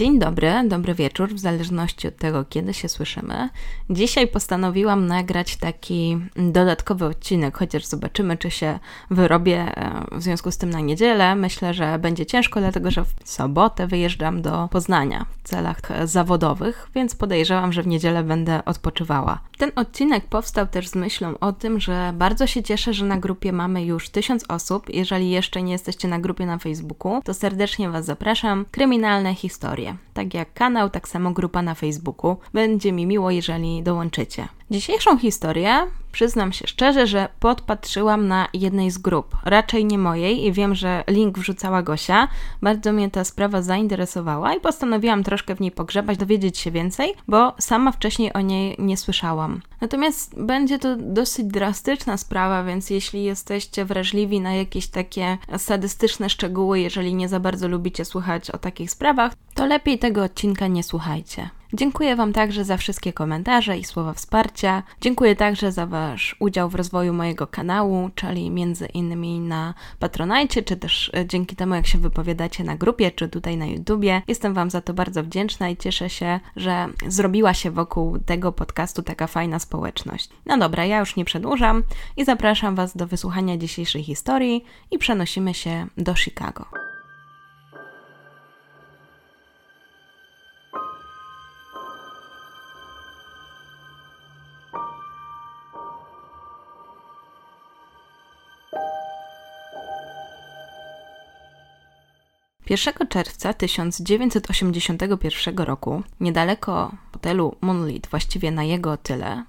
Dzień dobry, dobry wieczór, w zależności od tego, kiedy się słyszymy. Dzisiaj postanowiłam nagrać taki dodatkowy odcinek, chociaż zobaczymy, czy się wyrobię e, w związku z tym na niedzielę. Myślę, że będzie ciężko, dlatego że w sobotę wyjeżdżam do Poznania w celach zawodowych, więc podejrzewam, że w niedzielę będę odpoczywała. Ten odcinek powstał też z myślą o tym, że bardzo się cieszę, że na grupie mamy już tysiąc osób. Jeżeli jeszcze nie jesteście na grupie na Facebooku, to serdecznie Was zapraszam. Kryminalne historie. Tak jak kanał, tak samo grupa na Facebooku. Będzie mi miło, jeżeli dołączycie. Dzisiejszą historię przyznam się szczerze, że podpatrzyłam na jednej z grup, raczej nie mojej i wiem, że link wrzucała Gosia. Bardzo mnie ta sprawa zainteresowała i postanowiłam troszkę w niej pogrzebać, dowiedzieć się więcej, bo sama wcześniej o niej nie słyszałam. Natomiast będzie to dosyć drastyczna sprawa, więc jeśli jesteście wrażliwi na jakieś takie sadystyczne szczegóły, jeżeli nie za bardzo lubicie słuchać o takich sprawach, to lepiej tego odcinka nie słuchajcie. Dziękuję Wam także za wszystkie komentarze i słowa wsparcia. Dziękuję także za Wasz udział w rozwoju mojego kanału, czyli między innymi na Patronajcie, czy też e, dzięki temu, jak się wypowiadacie na grupie, czy tutaj na YouTubie. Jestem Wam za to bardzo wdzięczna i cieszę się, że zrobiła się wokół tego podcastu taka fajna społeczność. No dobra, ja już nie przedłużam i zapraszam Was do wysłuchania dzisiejszej historii i przenosimy się do Chicago. 1 czerwca 1981 roku, niedaleko hotelu Moonlit, właściwie na jego tyle,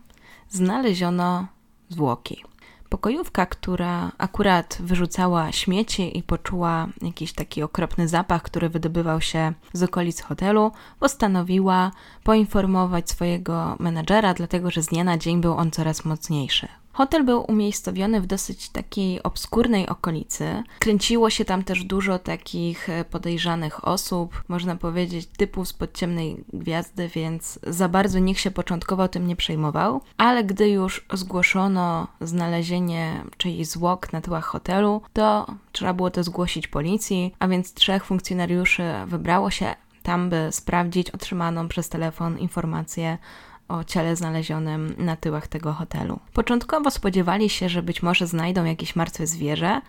znaleziono zwłoki. Pokojówka, która akurat wyrzucała śmieci i poczuła jakiś taki okropny zapach, który wydobywał się z okolic hotelu, postanowiła poinformować swojego menedżera, dlatego że z dnia na dzień był on coraz mocniejszy. Hotel był umiejscowiony w dosyć takiej obskurnej okolicy. Kręciło się tam też dużo takich e, podejrzanych osób, można powiedzieć typów z podciemnej gwiazdy, więc za bardzo nikt się początkowo tym nie przejmował. Ale gdy już zgłoszono znalezienie czyichś zwłok na tyłach hotelu, to trzeba było to zgłosić policji, a więc trzech funkcjonariuszy wybrało się tam, by sprawdzić otrzymaną przez telefon informację o ciele znalezionym na tyłach tego hotelu. Początkowo spodziewali się, że być może znajdą jakieś martwe zwierzę,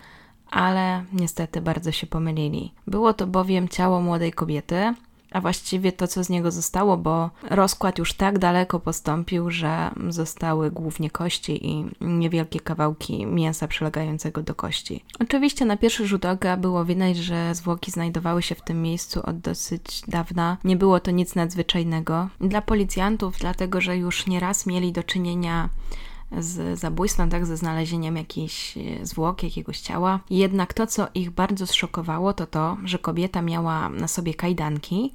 ale niestety bardzo się pomylili. Było to bowiem ciało młodej kobiety, a właściwie to, co z niego zostało, bo rozkład już tak daleko postąpił, że zostały głównie kości i niewielkie kawałki mięsa przylegającego do kości. Oczywiście na pierwszy rzut oka było widać, że zwłoki znajdowały się w tym miejscu od dosyć dawna. Nie było to nic nadzwyczajnego. Dla policjantów, dlatego że już nieraz mieli do czynienia z zabójstwem, tak, ze znalezieniem jakichś e, zwłok, jakiegoś ciała. Jednak to, co ich bardzo zszokowało, to to, że kobieta miała na sobie kajdanki,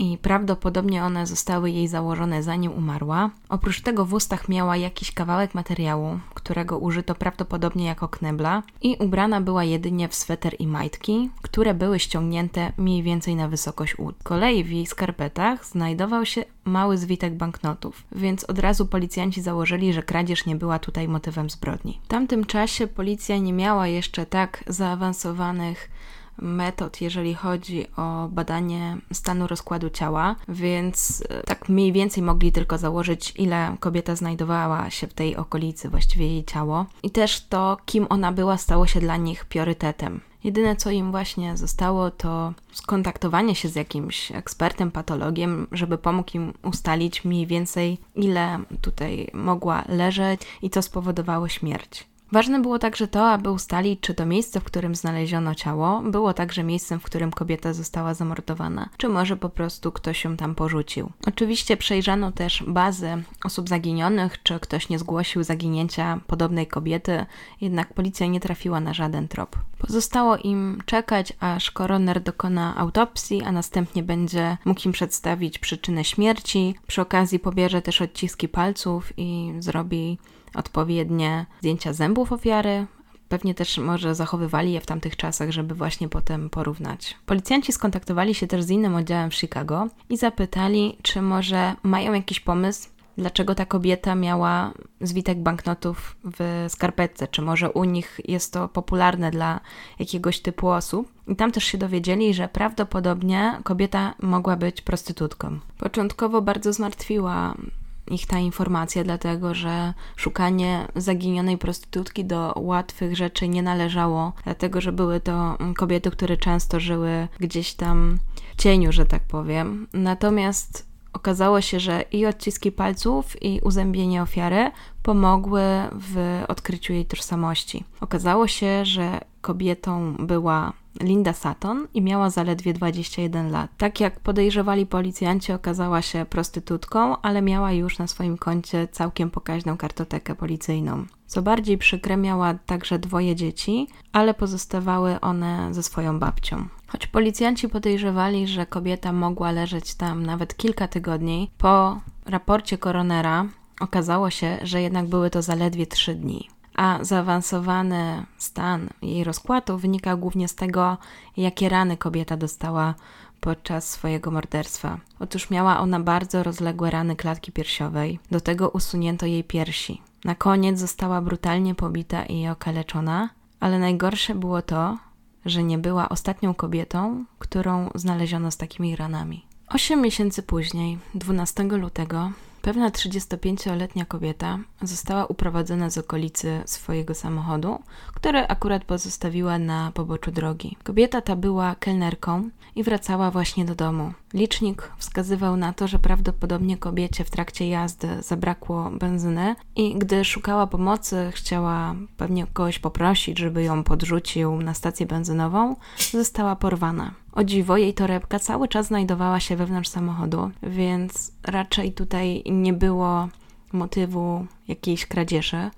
i prawdopodobnie one zostały jej założone zanim umarła. Oprócz tego w ustach miała jakiś kawałek materiału, którego użyto prawdopodobnie jako knebla i ubrana była jedynie w sweter i majtki, które były ściągnięte mniej więcej na wysokość ud. Kolei w jej skarpetach znajdował się mały zwitek banknotów, więc od razu policjanci założyli, że kradzież nie była tutaj motywem zbrodni. W tamtym czasie policja nie miała jeszcze tak zaawansowanych metod, jeżeli chodzi o badanie stanu rozkładu ciała, więc e, tak mniej więcej mogli tylko założyć, ile kobieta znajdowała się w tej okolicy, właściwie jej ciało. I też to, kim ona była, stało się dla nich priorytetem. Jedyne, co im właśnie zostało, to skontaktowanie się z jakimś ekspertem, patologiem, żeby pomógł im ustalić mniej więcej, ile tutaj mogła leżeć i co spowodowało śmierć. Ważne było także to, aby ustalić, czy to miejsce, w którym znaleziono ciało, było także miejscem, w którym kobieta została zamordowana, czy może po prostu ktoś ją tam porzucił. Oczywiście przejrzano też bazy osób zaginionych, czy ktoś nie zgłosił zaginięcia podobnej kobiety, jednak policja nie trafiła na żaden trop. Pozostało im czekać, aż koroner dokona autopsji, a następnie będzie mógł im przedstawić przyczynę śmierci. Przy okazji pobierze też odciski palców i zrobi odpowiednie zdjęcia zębów ofiary. Pewnie też może zachowywali je w tamtych czasach, żeby właśnie potem porównać. Policjanci skontaktowali się też z innym oddziałem w Chicago i zapytali, czy może mają jakiś pomysł, dlaczego ta kobieta miała zwitek banknotów w skarpetce, czy może u nich jest to popularne dla jakiegoś typu osób. I tam też się dowiedzieli, że prawdopodobnie kobieta mogła być prostytutką. Początkowo bardzo zmartwiła ich ta informacja, dlatego że szukanie zaginionej prostytutki do łatwych rzeczy nie należało, dlatego że były to kobiety, które często żyły gdzieś tam w cieniu, że tak powiem. Natomiast okazało się, że i odciski palców, i uzębienie ofiary pomogły w odkryciu jej tożsamości. Okazało się, że kobietą była Linda Sutton i miała zaledwie 21 lat. Tak jak podejrzewali policjanci, okazała się prostytutką, ale miała już na swoim koncie całkiem pokaźną kartotekę policyjną. Co bardziej przykre, miała także dwoje dzieci, ale pozostawały one ze swoją babcią. Choć policjanci podejrzewali, że kobieta mogła leżeć tam nawet kilka tygodni, po raporcie koronera okazało się, że jednak były to zaledwie trzy dni a zaawansowany stan jej rozkładu wynika głównie z tego, jakie rany kobieta dostała podczas swojego morderstwa. Otóż miała ona bardzo rozległe rany klatki piersiowej, do tego usunięto jej piersi. Na koniec została brutalnie pobita i okaleczona, ale najgorsze było to, że nie była ostatnią kobietą, którą znaleziono z takimi ranami. Osiem miesięcy później, 12 lutego, Pewna 35-letnia kobieta została uprowadzona z okolicy swojego samochodu, który akurat pozostawiła na poboczu drogi. Kobieta ta była kelnerką i wracała właśnie do domu. Licznik wskazywał na to, że prawdopodobnie kobiecie w trakcie jazdy zabrakło benzyny i gdy szukała pomocy, chciała pewnie kogoś poprosić, żeby ją podrzucił na stację benzynową, została porwana. O dziwo, jej torebka cały czas znajdowała się wewnątrz samochodu, więc raczej tutaj nie było motywu jakiejś kradzieży.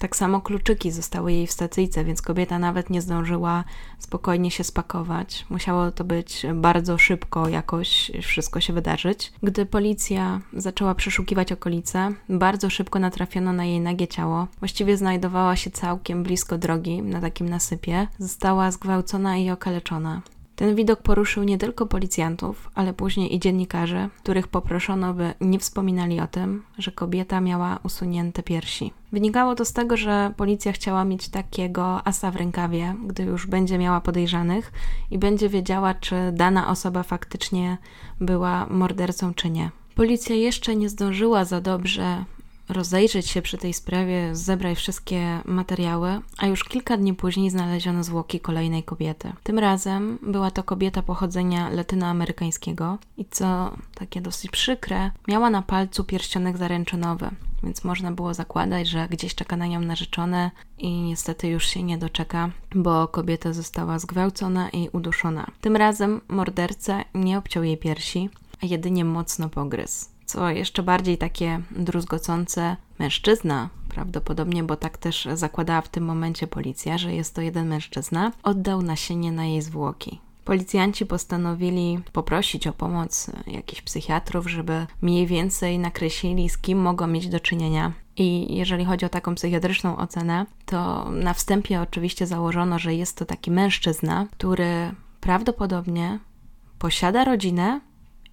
Tak samo kluczyki zostały jej w stacyjce, więc kobieta nawet nie zdążyła spokojnie się spakować. Musiało to być bardzo szybko jakoś wszystko się wydarzyć. Gdy policja zaczęła przeszukiwać okolice, bardzo szybko natrafiono na jej nagie ciało. Właściwie znajdowała się całkiem blisko drogi, na takim nasypie. Została zgwałcona i okaleczona. Ten widok poruszył nie tylko policjantów, ale później i dziennikarzy, których poproszono, by nie wspominali o tym, że kobieta miała usunięte piersi. Wynikało to z tego, że policja chciała mieć takiego asa w rękawie, gdy już będzie miała podejrzanych i będzie wiedziała, czy dana osoba faktycznie była mordercą, czy nie. Policja jeszcze nie zdążyła za dobrze rozejrzeć się przy tej sprawie, zebrać wszystkie materiały, a już kilka dni później znaleziono zwłoki kolejnej kobiety. Tym razem była to kobieta pochodzenia latynoamerykańskiego i co takie dosyć przykre, miała na palcu pierścionek zaręczynowy, więc można było zakładać, że gdzieś czeka na nią narzeczone i niestety już się nie doczeka, bo kobieta została zgwałcona i uduszona. Tym razem morderca nie obciął jej piersi, a jedynie mocno pogryzł co jeszcze bardziej takie druzgocące, mężczyzna, prawdopodobnie, bo tak też zakładała w tym momencie policja, że jest to jeden mężczyzna, oddał nasienie na jej zwłoki. Policjanci postanowili poprosić o pomoc jakichś psychiatrów, żeby mniej więcej nakreślili, z kim mogą mieć do czynienia. I jeżeli chodzi o taką psychiatryczną ocenę, to na wstępie oczywiście założono, że jest to taki mężczyzna, który prawdopodobnie posiada rodzinę,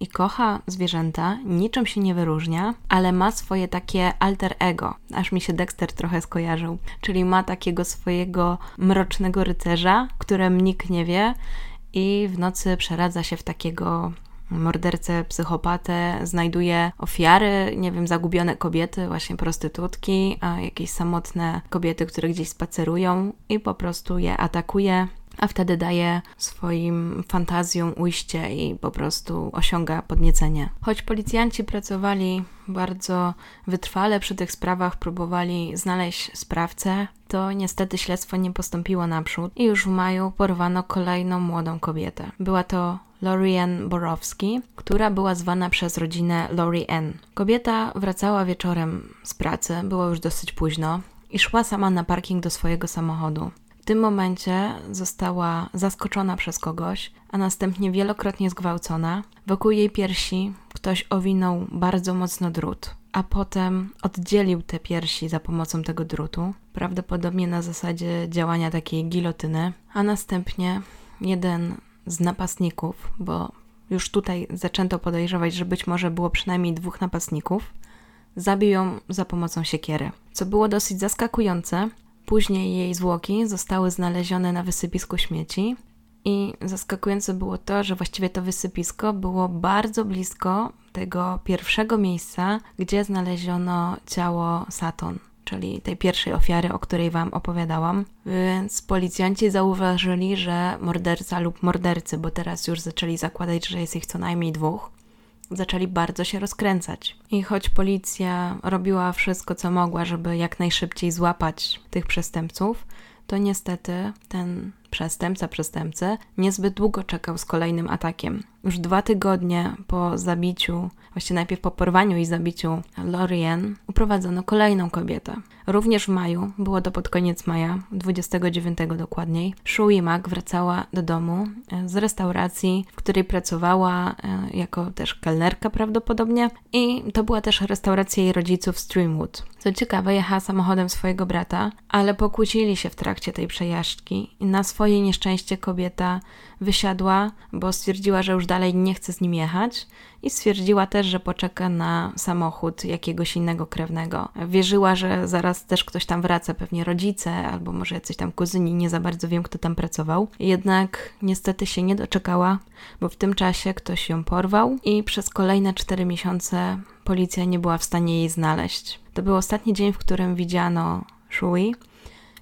i kocha zwierzęta, niczym się nie wyróżnia, ale ma swoje takie alter ego. Aż mi się Dexter trochę skojarzył. Czyli ma takiego swojego mrocznego rycerza, którym nikt nie wie i w nocy przeradza się w takiego mordercę, psychopatę, znajduje ofiary, nie wiem, zagubione kobiety, właśnie prostytutki, a jakieś samotne kobiety, które gdzieś spacerują i po prostu je atakuje a wtedy daje swoim fantazjom ujście i po prostu osiąga podniecenie. Choć policjanci pracowali bardzo wytrwale przy tych sprawach, próbowali znaleźć sprawcę, to niestety śledztwo nie postąpiło naprzód i już w maju porwano kolejną młodą kobietę. Była to Lorian Borowski, która była zwana przez rodzinę Lori Ann. Kobieta wracała wieczorem z pracy, było już dosyć późno i szła sama na parking do swojego samochodu tym momencie została zaskoczona przez kogoś, a następnie wielokrotnie zgwałcona. Wokół jej piersi ktoś owinął bardzo mocno drut, a potem oddzielił te piersi za pomocą tego drutu, prawdopodobnie na zasadzie działania takiej gilotyny, a następnie jeden z napastników, bo już tutaj zaczęto podejrzewać, że być może było przynajmniej dwóch napastników, zabił ją za pomocą siekiery. Co było dosyć zaskakujące, później jej zwłoki zostały znalezione na wysypisku śmieci i zaskakujące było to, że właściwie to wysypisko było bardzo blisko tego pierwszego miejsca, gdzie znaleziono ciało Saton czyli tej pierwszej ofiary, o której Wam opowiadałam. Więc policjanci zauważyli, że morderca lub mordercy, bo teraz już zaczęli zakładać, że jest ich co najmniej dwóch, zaczęli bardzo się rozkręcać. I choć policja robiła wszystko, co mogła, żeby jak najszybciej złapać tych przestępców, to niestety ten przestępca przestępcy niezbyt długo czekał z kolejnym atakiem. Już dwa tygodnie po zabiciu, właściwie najpierw po porwaniu i zabiciu Lorien, uprowadzono kolejną kobietę. Również w maju, było to pod koniec maja, 29 dokładniej, Shui Mak wracała do domu e, z restauracji, w której pracowała e, jako też kelnerka prawdopodobnie i to była też restauracja jej rodziców Streamwood. Co ciekawe, jechała samochodem swojego brata, ale pokłócili się w trakcie tej przejażdżki i na swoje nieszczęście kobieta wysiadła, bo stwierdziła, że już dalej nie chce z nim jechać i stwierdziła też, że poczeka na samochód jakiegoś innego krewnego. Wierzyła, że zaraz też ktoś tam wraca, pewnie rodzice albo może jacyś tam kuzyni, nie za bardzo wiem, kto tam pracował. Jednak niestety się nie doczekała, bo w tym czasie ktoś ją porwał i przez kolejne cztery miesiące policja nie była w stanie jej znaleźć. To był ostatni dzień, w którym widziano Shui,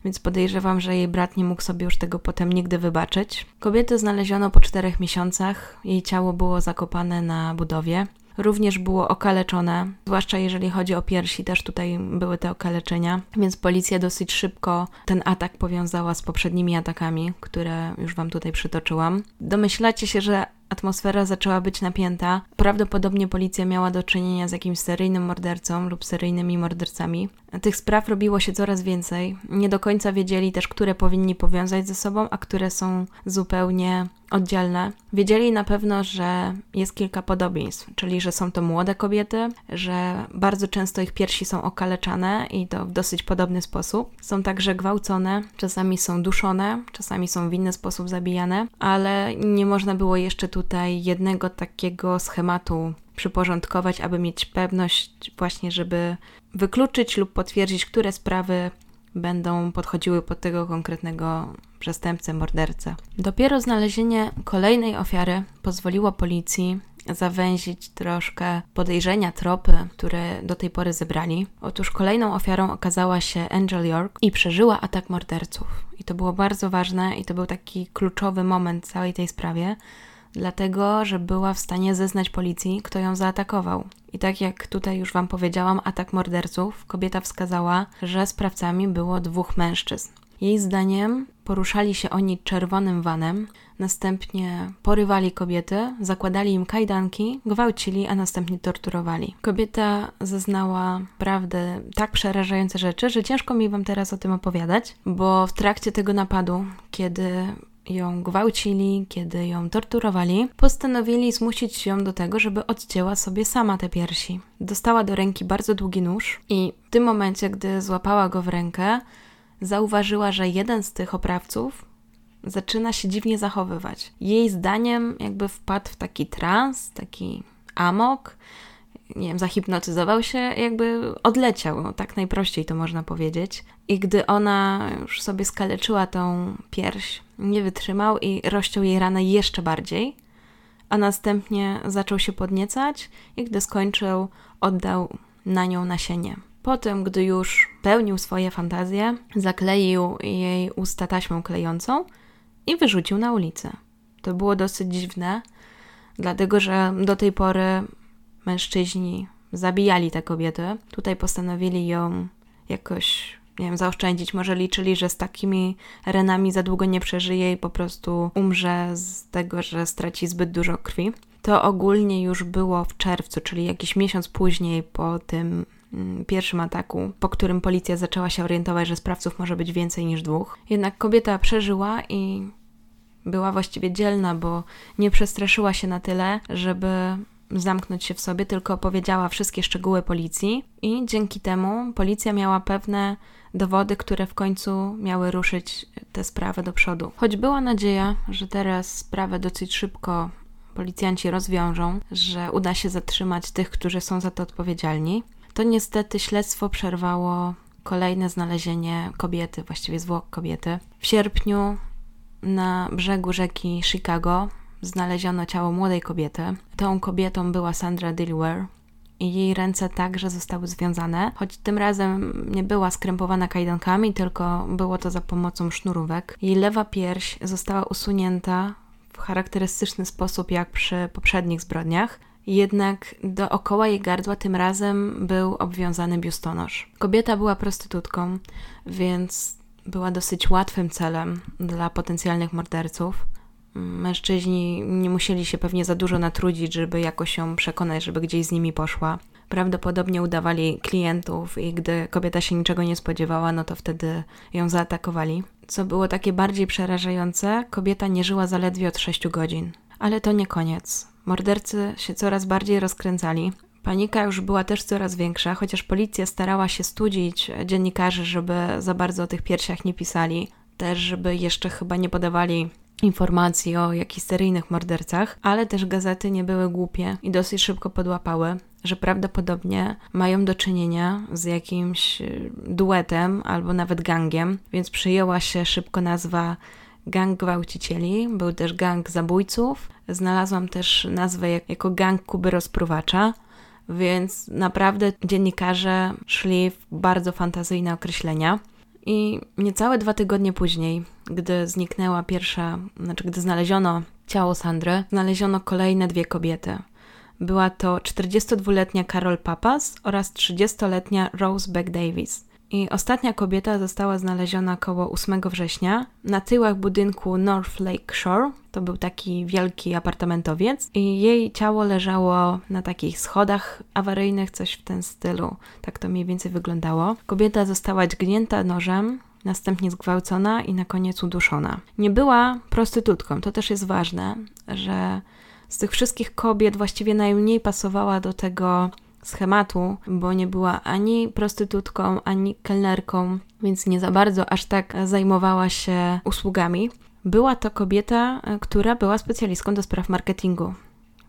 więc podejrzewam, że jej brat nie mógł sobie już tego potem nigdy wybaczyć. Kobietę znaleziono po czterech miesiącach, jej ciało było zakopane na budowie. Również było okaleczone, zwłaszcza jeżeli chodzi o piersi, też tutaj były te okaleczenia, więc policja dosyć szybko ten atak powiązała z poprzednimi atakami, które już Wam tutaj przytoczyłam. Domyślacie się, że atmosfera zaczęła być napięta. Prawdopodobnie policja miała do czynienia z jakimś seryjnym mordercą lub seryjnymi mordercami. Tych spraw robiło się coraz więcej. Nie do końca wiedzieli też, które powinni powiązać ze sobą, a które są zupełnie oddzielne. Wiedzieli na pewno, że jest kilka podobieństw, czyli że są to młode kobiety, że bardzo często ich piersi są okaleczane i to w dosyć podobny sposób. Są także gwałcone, czasami są duszone, czasami są w inny sposób zabijane, ale nie można było jeszcze tutaj jednego takiego schematu przyporządkować, aby mieć pewność właśnie, żeby wykluczyć lub potwierdzić, które sprawy będą podchodziły pod tego konkretnego przestępcę, mordercę. Dopiero znalezienie kolejnej ofiary pozwoliło policji zawęzić troszkę podejrzenia, tropy, które do tej pory zebrali. Otóż kolejną ofiarą okazała się Angel York i przeżyła atak morderców. I to było bardzo ważne i to był taki kluczowy moment całej tej sprawie, dlatego że była w stanie zeznać policji, kto ją zaatakował. I tak jak tutaj już Wam powiedziałam, atak morderców, kobieta wskazała, że sprawcami było dwóch mężczyzn. Jej zdaniem poruszali się oni czerwonym vanem, następnie porywali kobiety, zakładali im kajdanki, gwałcili, a następnie torturowali. Kobieta zeznała prawdę tak przerażające rzeczy, że ciężko mi wam teraz o tym opowiadać, bo w trakcie tego napadu, kiedy ją gwałcili, kiedy ją torturowali, postanowili zmusić ją do tego, żeby odcięła sobie sama te piersi. Dostała do ręki bardzo długi nóż i w tym momencie, gdy złapała go w rękę, zauważyła, że jeden z tych oprawców zaczyna się dziwnie zachowywać. Jej zdaniem jakby wpadł w taki trans, taki amok, nie wiem, zahipnotyzował się, jakby odleciał, no, tak najprościej to można powiedzieć. I gdy ona już sobie skaleczyła tą pierś, nie wytrzymał i rozciął jej ranę jeszcze bardziej, a następnie zaczął się podniecać i gdy skończył, oddał na nią nasienie. Potem, gdy już pełnił swoje fantazje, zakleił jej usta taśmą klejącą i wyrzucił na ulicę. To było dosyć dziwne, dlatego że do tej pory mężczyźni zabijali tę kobietę. Tutaj postanowili ją jakoś, nie wiem, zaoszczędzić. Może liczyli, że z takimi renami za długo nie przeżyje i po prostu umrze z tego, że straci zbyt dużo krwi. To ogólnie już było w czerwcu, czyli jakiś miesiąc później po tym Mm, pierwszym ataku, po którym policja zaczęła się orientować, że sprawców może być więcej niż dwóch. Jednak kobieta przeżyła i była właściwie dzielna, bo nie przestraszyła się na tyle, żeby zamknąć się w sobie, tylko opowiedziała wszystkie szczegóły policji i dzięki temu policja miała pewne dowody, które w końcu miały ruszyć tę sprawę do przodu. Choć była nadzieja, że teraz sprawę dosyć szybko policjanci rozwiążą, że uda się zatrzymać tych, którzy są za to odpowiedzialni, to niestety śledztwo przerwało kolejne znalezienie kobiety, właściwie zwłok kobiety. W sierpniu na brzegu rzeki Chicago znaleziono ciało młodej kobiety. Tą kobietą była Sandra Dilware i jej ręce także zostały związane, choć tym razem nie była skrępowana kajdankami, tylko było to za pomocą sznurówek. Jej lewa pierś została usunięta w charakterystyczny sposób jak przy poprzednich zbrodniach, jednak dookoła jej gardła tym razem był obwiązany biustonosz. Kobieta była prostytutką, więc była dosyć łatwym celem dla potencjalnych morderców. Mężczyźni nie musieli się pewnie za dużo natrudzić, żeby jakoś ją przekonać, żeby gdzieś z nimi poszła. Prawdopodobnie udawali klientów i gdy kobieta się niczego nie spodziewała, no to wtedy ją zaatakowali. Co było takie bardziej przerażające, kobieta nie żyła zaledwie od 6 godzin. Ale to nie koniec. Mordercy się coraz bardziej rozkręcali. Panika już była też coraz większa, chociaż policja starała się studzić dziennikarzy, żeby za bardzo o tych piersiach nie pisali, też żeby jeszcze chyba nie podawali informacji o jakichś seryjnych mordercach, ale też gazety nie były głupie i dosyć szybko podłapały, że prawdopodobnie mają do czynienia z jakimś y, duetem albo nawet gangiem, więc przyjęła się szybko nazwa gang gwałcicieli, był też gang zabójców. Znalazłam też nazwę jako gang Kuby Rozpruwacza, więc naprawdę dziennikarze szli w bardzo fantazyjne określenia. I niecałe dwa tygodnie później, gdy zniknęła pierwsza, znaczy gdy znaleziono ciało Sandry, znaleziono kolejne dwie kobiety. Była to 42-letnia Carol Papas oraz 30-letnia Rose Beck Davis. I ostatnia kobieta została znaleziona koło 8 września na tyłach budynku North Lake Shore. To był taki wielki apartamentowiec i jej ciało leżało na takich schodach awaryjnych, coś w ten stylu. Tak to mniej więcej wyglądało. Kobieta została dźgnięta nożem, następnie zgwałcona i na koniec uduszona. Nie była prostytutką, to też jest ważne, że z tych wszystkich kobiet właściwie najmniej pasowała do tego schematu, bo nie była ani prostytutką, ani kelnerką, więc nie za bardzo aż tak zajmowała się usługami. Była to kobieta, która była specjalistką do spraw marketingu.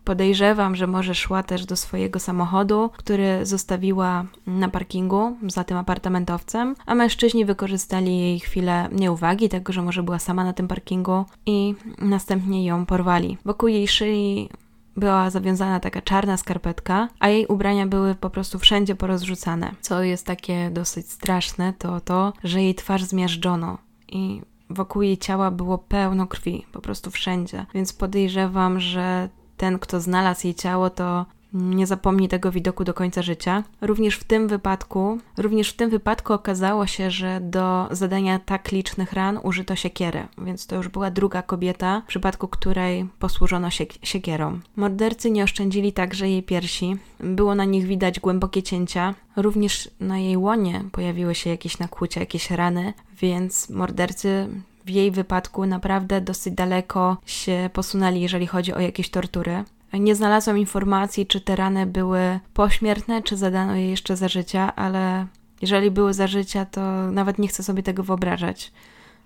Podejrzewam, że może szła też do swojego samochodu, który zostawiła na parkingu za tym apartamentowcem, a mężczyźni wykorzystali jej chwilę nieuwagi, tego, że może była sama na tym parkingu i następnie ją porwali. Wokół jej szyi była zawiązana taka czarna skarpetka, a jej ubrania były po prostu wszędzie porozrzucane. Co jest takie dosyć straszne, to to, że jej twarz zmiażdżono i wokół jej ciała było pełno krwi, po prostu wszędzie. Więc podejrzewam, że ten, kto znalazł jej ciało, to nie zapomni tego widoku do końca życia. Również w tym wypadku, również w tym wypadku okazało się, że do zadania tak licznych ran użyto siekiery, więc to już była druga kobieta, w przypadku której posłużono się siekierą. Mordercy nie oszczędzili także jej piersi. Było na nich widać głębokie cięcia. Również na jej łonie pojawiły się jakieś nakłucia, jakieś rany, więc mordercy w jej wypadku naprawdę dosyć daleko się posunęli, jeżeli chodzi o jakieś tortury. Nie znalazłam informacji, czy te rany były pośmiertne, czy zadano je jeszcze za życia, ale jeżeli były za życia, to nawet nie chcę sobie tego wyobrażać.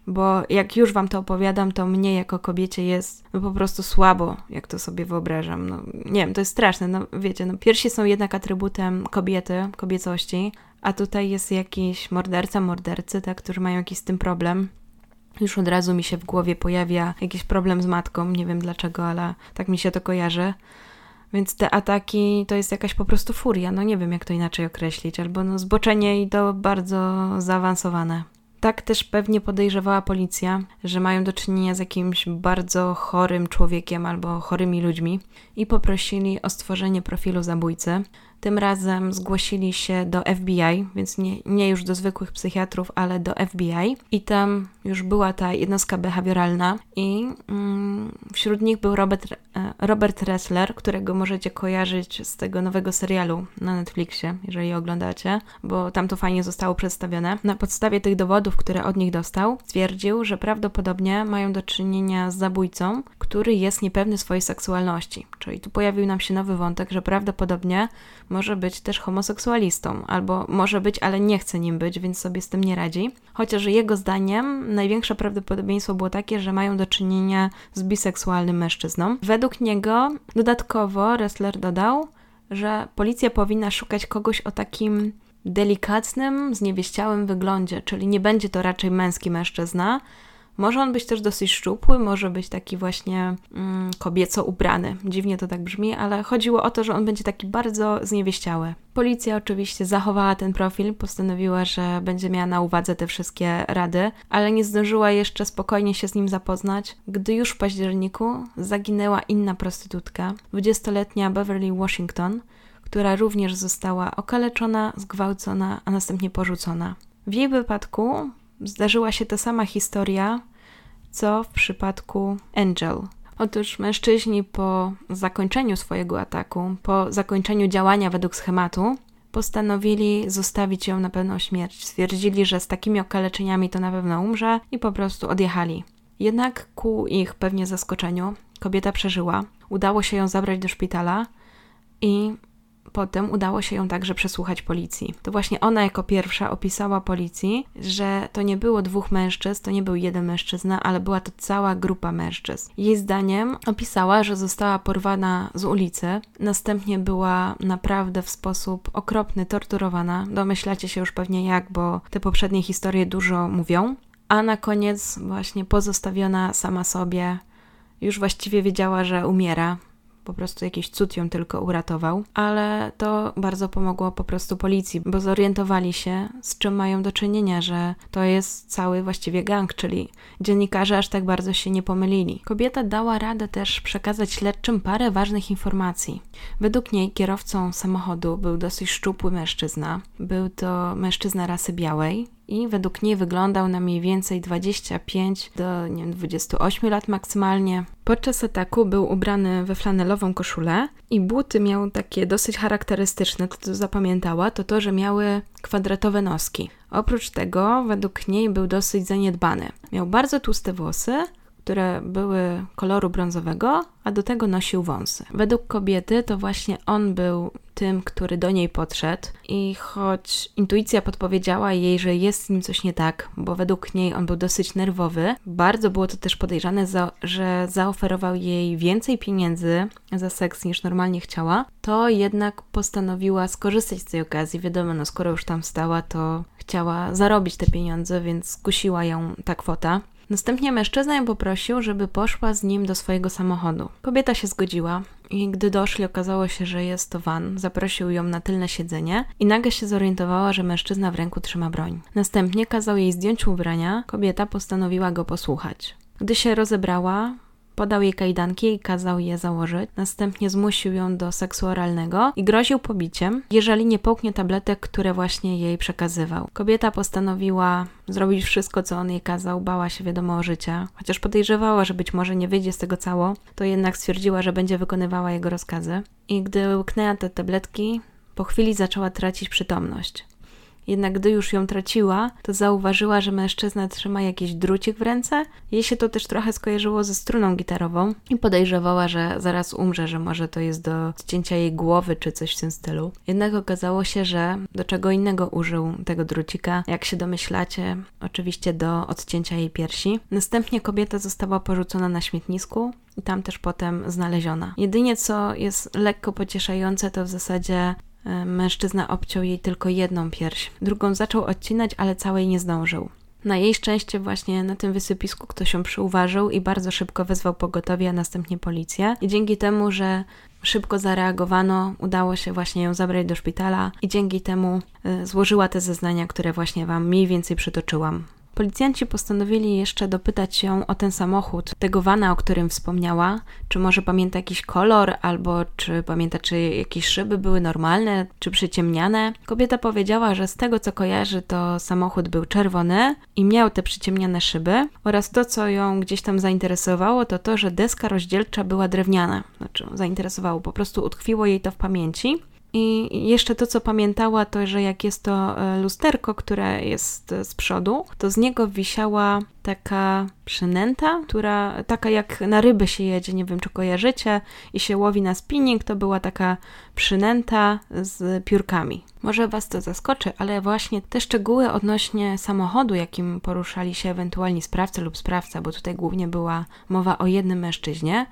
Bo jak już wam to opowiadam, to mnie jako kobiecie jest no, po prostu słabo, jak to sobie wyobrażam. No, nie wiem, to jest straszne. No, wiecie, no, piersi są jednak atrybutem kobiety, kobiecości, a tutaj jest jakiś morderca, mordercy, tak, którzy mają jakiś z tym problem już od razu mi się w głowie pojawia jakiś problem z matką, nie wiem dlaczego, ale tak mi się to kojarzy. Więc te ataki to jest jakaś po prostu furia, no nie wiem jak to inaczej określić, albo no zboczenie i to bardzo zaawansowane. Tak też pewnie podejrzewała policja, że mają do czynienia z jakimś bardzo chorym człowiekiem albo chorymi ludźmi i poprosili o stworzenie profilu zabójcy. Tym razem zgłosili się do FBI, więc nie, nie już do zwykłych psychiatrów, ale do FBI. I tam już była ta jednostka behawioralna, i mm, wśród nich był Robert, e, Robert Ressler, którego możecie kojarzyć z tego nowego serialu na Netflixie, jeżeli oglądacie, bo tam to fajnie zostało przedstawione. Na podstawie tych dowodów, które od nich dostał, stwierdził, że prawdopodobnie mają do czynienia z zabójcą, który jest niepewny swojej seksualności. Czyli tu pojawił nam się nowy wątek, że prawdopodobnie może być też homoseksualistą, albo może być, ale nie chce nim być, więc sobie z tym nie radzi. Chociaż jego zdaniem największe prawdopodobieństwo było takie, że mają do czynienia z biseksualnym mężczyzną. Według niego dodatkowo Ressler dodał, że policja powinna szukać kogoś o takim delikatnym, zniewieściałym wyglądzie, czyli nie będzie to raczej męski mężczyzna, może on być też dosyć szczupły, może być taki właśnie mm, kobieco ubrany. Dziwnie to tak brzmi, ale chodziło o to, że on będzie taki bardzo zniewieściały. Policja oczywiście zachowała ten profil, postanowiła, że będzie miała na uwadze te wszystkie rady, ale nie zdążyła jeszcze spokojnie się z nim zapoznać, gdy już w październiku zaginęła inna prostytutka, 20-letnia Beverly Washington, która również została okaleczona, zgwałcona, a następnie porzucona. W jej wypadku zdarzyła się ta sama historia, co w przypadku Angel. Otóż mężczyźni po zakończeniu swojego ataku, po zakończeniu działania według schematu, postanowili zostawić ją na pewną śmierć. Stwierdzili, że z takimi okaleczeniami to na pewno umrze i po prostu odjechali. Jednak ku ich pewnie zaskoczeniu kobieta przeżyła. Udało się ją zabrać do szpitala i Potem udało się ją także przesłuchać policji. To właśnie ona jako pierwsza opisała policji, że to nie było dwóch mężczyzn, to nie był jeden mężczyzna, ale była to cała grupa mężczyzn. Jej zdaniem opisała, że została porwana z ulicy, następnie była naprawdę w sposób okropny torturowana. Domyślacie się już pewnie jak, bo te poprzednie historie dużo mówią. A na koniec właśnie pozostawiona sama sobie, już właściwie wiedziała, że umiera po prostu jakiś cud ją tylko uratował, ale to bardzo pomogło po prostu policji, bo zorientowali się, z czym mają do czynienia, że to jest cały właściwie gang, czyli dziennikarze aż tak bardzo się nie pomylili. Kobieta dała radę też przekazać śledczym parę ważnych informacji. Według niej kierowcą samochodu był dosyć szczupły mężczyzna. Był to mężczyzna rasy białej, i według niej wyglądał na mniej więcej 25 do nie wiem, 28 lat maksymalnie. Podczas ataku był ubrany we flanelową koszulę i buty miał takie dosyć charakterystyczne. To, co zapamiętała, to to, że miały kwadratowe noski. Oprócz tego, według niej był dosyć zaniedbany. Miał bardzo tłuste włosy, które były koloru brązowego, a do tego nosił wąsy. Według kobiety to właśnie on był tym, który do niej podszedł i choć intuicja podpowiedziała jej, że jest z nim coś nie tak, bo według niej on był dosyć nerwowy, bardzo było to też podejrzane, za, że zaoferował jej więcej pieniędzy za seks niż normalnie chciała, to jednak postanowiła skorzystać z tej okazji. Wiadomo, no skoro już tam stała, to chciała zarobić te pieniądze, więc skusiła ją ta kwota. Następnie mężczyzna ją poprosił, żeby poszła z nim do swojego samochodu. Kobieta się zgodziła i gdy doszli, okazało się, że jest to van. Zaprosił ją na tylne siedzenie i nagle się zorientowała, że mężczyzna w ręku trzyma broń. Następnie kazał jej zdjąć ubrania, kobieta postanowiła go posłuchać. Gdy się rozebrała, Podał jej kajdanki i kazał je założyć. Następnie zmusił ją do seksu oralnego i groził pobiciem, jeżeli nie połknie tabletek, które właśnie jej przekazywał. Kobieta postanowiła zrobić wszystko, co on jej kazał, bała się wiadomo o życie. Chociaż podejrzewała, że być może nie wyjdzie z tego cało, to jednak stwierdziła, że będzie wykonywała jego rozkazy. I gdy łyknęła te tabletki, po chwili zaczęła tracić przytomność. Jednak gdy już ją traciła, to zauważyła, że mężczyzna trzyma jakiś drucik w ręce. Jej się to też trochę skojarzyło ze struną gitarową i podejrzewała, że zaraz umrze, że może to jest do ścięcia jej głowy czy coś w tym stylu. Jednak okazało się, że do czego innego użył tego drucika, jak się domyślacie, oczywiście do odcięcia jej piersi. Następnie kobieta została porzucona na śmietnisku, i tam też potem znaleziona. Jedynie co jest lekko pocieszające, to w zasadzie mężczyzna obciął jej tylko jedną pierś. Drugą zaczął odcinać, ale całej nie zdążył. Na jej szczęście właśnie na tym wysypisku ktoś ją przyuważył i bardzo szybko wezwał pogotowie, a następnie policję. I dzięki temu, że szybko zareagowano, udało się właśnie ją zabrać do szpitala i dzięki temu y, złożyła te zeznania, które właśnie Wam mniej więcej przytoczyłam. Policjanci postanowili jeszcze dopytać ją o ten samochód, tego wana, o którym wspomniała, czy może pamięta jakiś kolor, albo czy pamięta, czy jakieś szyby były normalne, czy przyciemniane. Kobieta powiedziała, że z tego co kojarzy, to samochód był czerwony i miał te przyciemniane szyby, oraz to, co ją gdzieś tam zainteresowało, to to, że deska rozdzielcza była drewniana. Znaczy, zainteresowało, po prostu utkwiło jej to w pamięci. I jeszcze to, co pamiętała, to, że jak jest to e, lusterko, które jest z przodu, to z niego wisiała taka przynęta, która taka jak na ryby się jedzie, nie wiem czy kojarzycie, i się łowi na spinning, to była taka przynęta z piórkami. Może Was to zaskoczy, ale właśnie te szczegóły odnośnie samochodu, jakim poruszali się ewentualni sprawcy lub sprawca, bo tutaj głównie była mowa o jednym mężczyźnie,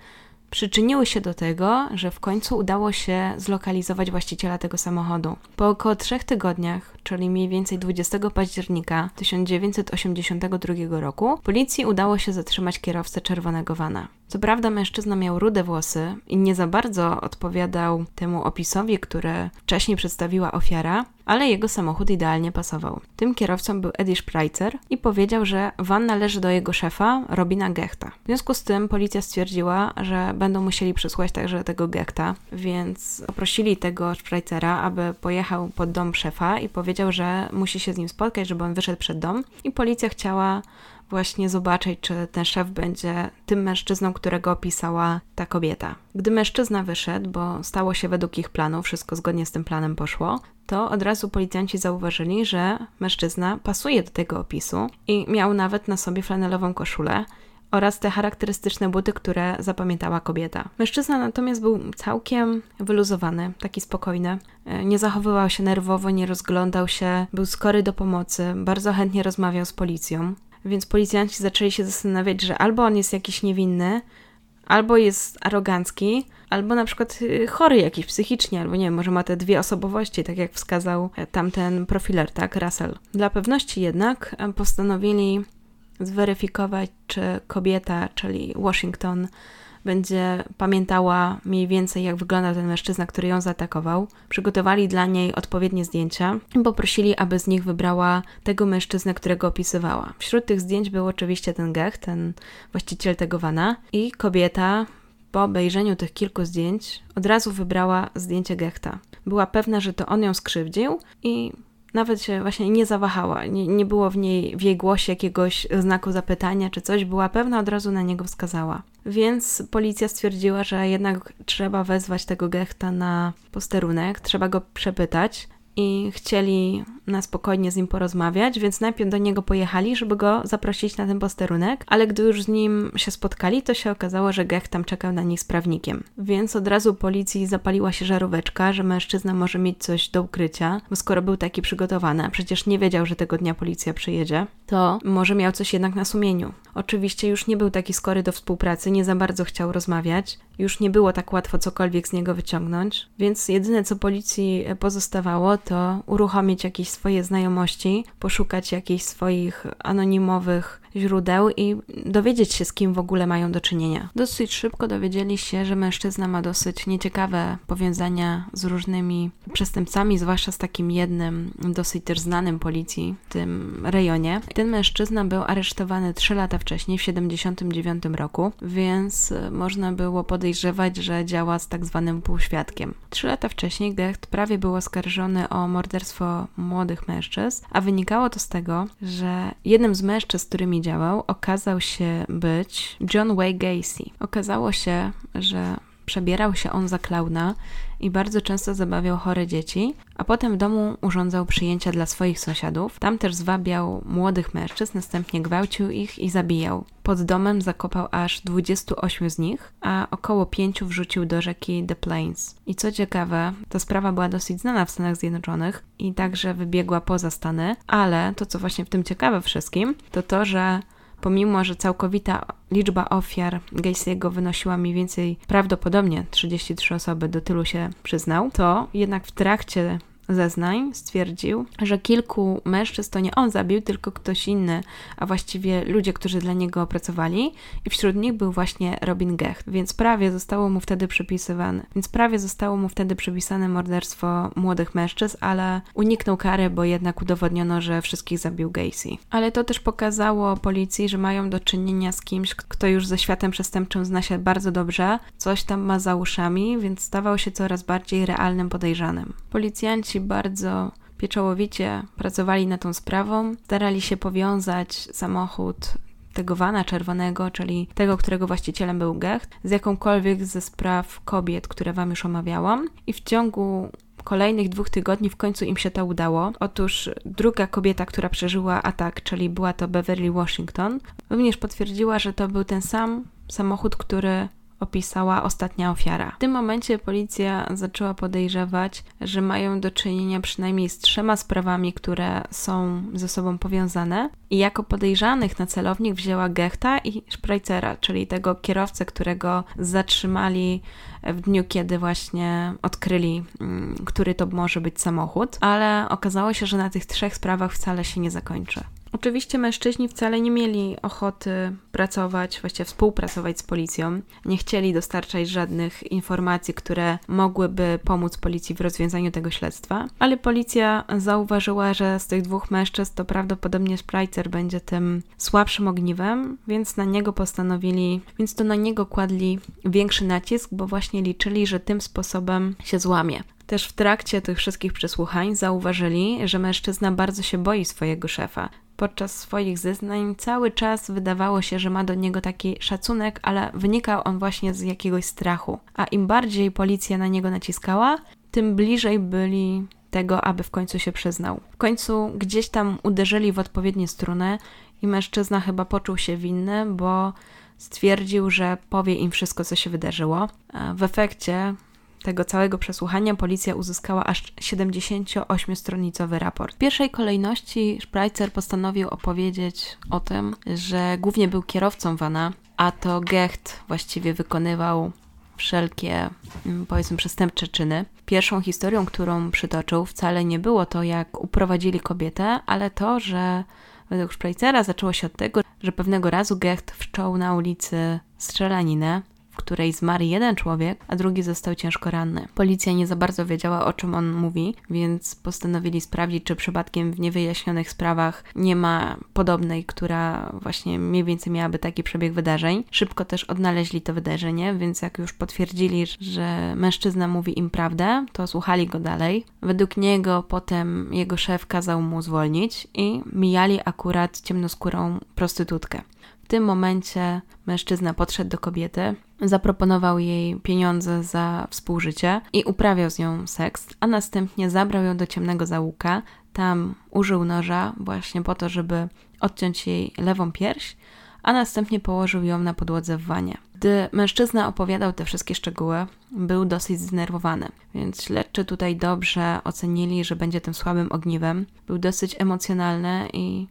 przyczyniły się do tego, że w końcu udało się zlokalizować właściciela tego samochodu. Po około trzech tygodniach, czyli mniej więcej 20 października 1982 roku, policji udało się zatrzymać kierowcę czerwonego vana. Co prawda mężczyzna miał rude włosy i nie za bardzo odpowiadał temu opisowi, który wcześniej przedstawiła ofiara, ale jego samochód idealnie pasował. Tym kierowcą był Eddie Spreitzer i powiedział, że van należy do jego szefa, Robina Gechta. W związku z tym policja stwierdziła, że będą musieli przesłuchać także tego Gechta, więc poprosili tego Spreitzera, aby pojechał pod dom szefa i powiedział, że musi się z nim spotkać, żeby on wyszedł przed dom i policja chciała właśnie zobaczyć, czy ten szef będzie tym mężczyzną, którego opisała ta kobieta. Gdy mężczyzna wyszedł, bo stało się według ich planu, wszystko zgodnie z tym planem poszło, to od razu policjanci zauważyli, że mężczyzna pasuje do tego opisu i miał nawet na sobie flanelową koszulę oraz te charakterystyczne buty, które zapamiętała kobieta. Mężczyzna natomiast był całkiem wyluzowany, taki spokojny. E, nie zachowywał się nerwowo, nie rozglądał się, był skory do pomocy, bardzo chętnie rozmawiał z policją. Więc policjanci zaczęli się zastanawiać, że albo on jest jakiś niewinny, albo jest arogancki, albo na przykład y, chory jakiś psychicznie, albo nie wiem, może ma te dwie osobowości, tak jak wskazał e, tamten profiler, tak, Russell. Dla pewności jednak e, postanowili zweryfikować, czy kobieta, czyli Washington, będzie pamiętała mniej więcej, jak wyglądał ten mężczyzna, który ją zaatakował. Przygotowali dla niej odpowiednie zdjęcia i poprosili, aby z nich wybrała tego mężczyznę, którego opisywała. Wśród tych zdjęć był oczywiście ten Gech, ten właściciel tego wana i kobieta po obejrzeniu tych kilku zdjęć od razu wybrała zdjęcie Gechta. Była pewna, że to on ją skrzywdził i nawet się właśnie nie zawahała, nie, nie było w niej w jej głosie jakiegoś znaku zapytania czy coś, była pewna, od razu na niego wskazała. Więc policja stwierdziła, że jednak trzeba wezwać tego Gechta na posterunek, trzeba go przepytać i chcieli na spokojnie z nim porozmawiać, więc najpierw do niego pojechali, żeby go zaprosić na ten posterunek, ale gdy już z nim się spotkali, to się okazało, że Gech tam czekał na nich z prawnikiem. Więc od razu policji zapaliła się żaróweczka, że mężczyzna może mieć coś do ukrycia, bo skoro był taki przygotowany, a przecież nie wiedział, że tego dnia policja przyjedzie, to może miał coś jednak na sumieniu. Oczywiście już nie był taki skory do współpracy, nie za bardzo chciał rozmawiać, już nie było tak łatwo cokolwiek z niego wyciągnąć, więc jedyne co policji pozostawało to uruchomić jakieś swoje znajomości, poszukać jakichś swoich anonimowych źródeł i dowiedzieć się, z kim w ogóle mają do czynienia. Dosyć szybko dowiedzieli się, że mężczyzna ma dosyć nieciekawe powiązania z różnymi przestępcami, zwłaszcza z takim jednym, dosyć też znanym policji w tym rejonie. Ten mężczyzna był aresztowany 3 lata wcześniej, w 79 roku, więc można było podejrzewać, że działa z tak zwanym półświadkiem. Trzy lata wcześniej Gecht prawie był oskarżony o morderstwo młodych mężczyzn, a wynikało to z tego, że jednym z mężczyzn, z którymi działał, okazał się być John Wayne Gacy. Okazało się, że przebierał się on za klauna i bardzo często zabawiał chore dzieci, a potem w domu urządzał przyjęcia dla swoich sąsiadów. Tam też zwabiał młodych mężczyzn, następnie gwałcił ich i zabijał. Pod domem zakopał aż 28 z nich, a około 5 wrzucił do rzeki The Plains. I co ciekawe, ta sprawa była dosyć znana w Stanach Zjednoczonych i także wybiegła poza Stany, ale to co właśnie w tym ciekawe wszystkim, to to, że pomimo że całkowita liczba ofiar Gacy'ego wynosiła mniej więcej prawdopodobnie 33 osoby, do tylu się przyznał, to jednak w trakcie zeznań stwierdził, że kilku mężczyzn to nie on zabił, tylko ktoś inny, a właściwie ludzie, którzy dla niego pracowali i wśród nich był właśnie Robin Gecht, więc prawie zostało mu wtedy przypisywane, więc prawie zostało mu wtedy przypisane morderstwo młodych mężczyzn, ale uniknął kary, bo jednak udowodniono, że wszystkich zabił Gacy. Ale to też pokazało policji, że mają do czynienia z kimś, kto już ze światem przestępczym zna się bardzo dobrze, coś tam ma za uszami, więc stawał się coraz bardziej realnym podejrzanym. Policjanci bardzo pieczołowicie pracowali nad tą sprawą, starali się powiązać samochód tego wana czerwonego, czyli tego, którego właścicielem był Gecht, z jakąkolwiek ze spraw kobiet, które Wam już omawiałam. I w ciągu kolejnych dwóch tygodni w końcu im się to udało. Otóż druga kobieta, która przeżyła atak, czyli była to Beverly Washington, również potwierdziła, że to był ten sam samochód, który opisała ostatnia ofiara. W tym momencie policja zaczęła podejrzewać, że mają do czynienia przynajmniej z trzema sprawami, które są ze sobą powiązane. I jako podejrzanych na celownik wzięła Gechta i Spreizera, czyli tego kierowcę, którego zatrzymali w dniu, kiedy właśnie odkryli, mm, który to może być samochód, ale okazało się, że na tych trzech sprawach wcale się nie zakończy. Oczywiście mężczyźni wcale nie mieli ochoty pracować, właściwie współpracować z policją. Nie chcieli dostarczać żadnych informacji, które mogłyby pomóc policji w rozwiązaniu tego śledztwa, ale policja zauważyła, że z tych dwóch mężczyzn to prawdopodobnie Spreitzer będzie tym słabszym ogniwem, więc na niego postanowili, więc to na niego kładli większy nacisk, bo właśnie liczyli, że tym sposobem się złamie. Też w trakcie tych wszystkich przesłuchań zauważyli, że mężczyzna bardzo się boi swojego szefa podczas swoich zeznań cały czas wydawało się, że ma do niego taki szacunek, ale wynikał on właśnie z jakiegoś strachu. A im bardziej policja na niego naciskała, tym bliżej byli tego, aby w końcu się przyznał. W końcu gdzieś tam uderzyli w odpowiednie struny i mężczyzna chyba poczuł się winny, bo stwierdził, że powie im wszystko, co się wydarzyło. W efekcie tego całego przesłuchania policja uzyskała aż 78-stronicowy raport. W pierwszej kolejności Spreitzer postanowił opowiedzieć o tym, że głównie był kierowcą vana, a to Gecht właściwie wykonywał wszelkie, mm, powiedzmy, przestępcze czyny. Pierwszą historią, którą przytoczył, wcale nie było to, jak uprowadzili kobietę, ale to, że według Spreitzera zaczęło się od tego, że pewnego razu Gecht wszczął na ulicy strzelaninę której zmarł jeden człowiek, a drugi został ciężko ranny. Policja nie za bardzo wiedziała, o czym on mówi, więc postanowili sprawdzić, czy przypadkiem w niewyjaśnionych sprawach nie ma podobnej, która właśnie mniej więcej miałaby taki przebieg wydarzeń. Szybko też odnaleźli to wydarzenie, więc jak już potwierdzili, że mężczyzna mówi im prawdę, to słuchali go dalej. Według niego potem jego szef kazał mu zwolnić i mijali akurat ciemnoskórą prostytutkę tym momencie mężczyzna podszedł do kobiety, zaproponował jej pieniądze za współżycie i uprawiał z nią seks, a następnie zabrał ją do ciemnego załuka. Tam użył noża właśnie po to, żeby odciąć jej lewą pierś, a następnie położył ją na podłodze w wanie. Gdy mężczyzna opowiadał te wszystkie szczegóły, był dosyć zdenerwowany, więc śledczy tutaj dobrze ocenili, że będzie tym słabym ogniwem. Był dosyć emocjonalny i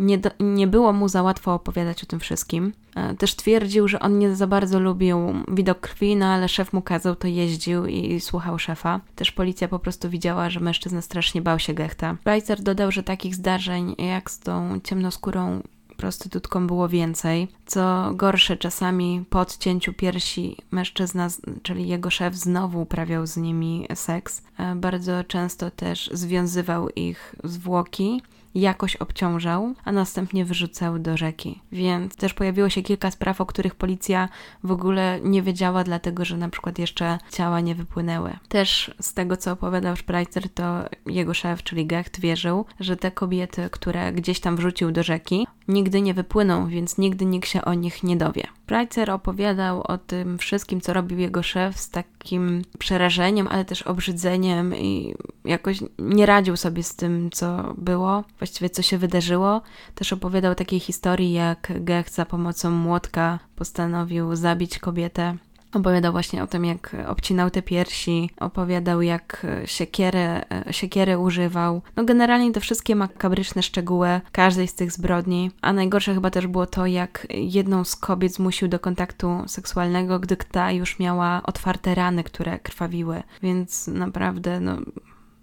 nie, do, nie było mu za łatwo opowiadać o tym wszystkim. E, też twierdził, że on nie za bardzo lubił widok krwi, no ale szef mu kazał, to jeździł i słuchał szefa. Też policja po prostu widziała, że mężczyzna strasznie bał się Gechta. Reiser dodał, że takich zdarzeń jak z tą ciemnoskórą prostytutką było więcej. Co gorsze, czasami po odcięciu piersi mężczyzna, czyli jego szef, znowu uprawiał z nimi seks. E, bardzo często też związywał ich zwłoki jakoś obciążał, a następnie wyrzucał do rzeki. Więc też pojawiło się kilka spraw, o których policja w ogóle nie wiedziała, dlatego że na przykład jeszcze ciała nie wypłynęły. Też z tego, co opowiadał Spreitzer, to jego szef, czyli Gecht, wierzył, że te kobiety, które gdzieś tam wrzucił do rzeki, nigdy nie wypłyną, więc nigdy nikt się o nich nie dowie. Spreitzer opowiadał o tym wszystkim, co robił jego szef z takim przerażeniem, ale też obrzydzeniem i jakoś nie radził sobie z tym, co było właściwie co się wydarzyło. Też opowiadał takiej historii, jak Gech za pomocą młotka postanowił zabić kobietę. Opowiadał właśnie o tym, jak obcinał te piersi, opowiadał, jak siekierę, siekierę używał. No generalnie te wszystkie makabryczne szczegóły każdej z tych zbrodni. A najgorsze chyba też było to, jak jedną z kobiet zmusił do kontaktu seksualnego, gdy ta już miała otwarte rany, które krwawiły. Więc naprawdę, no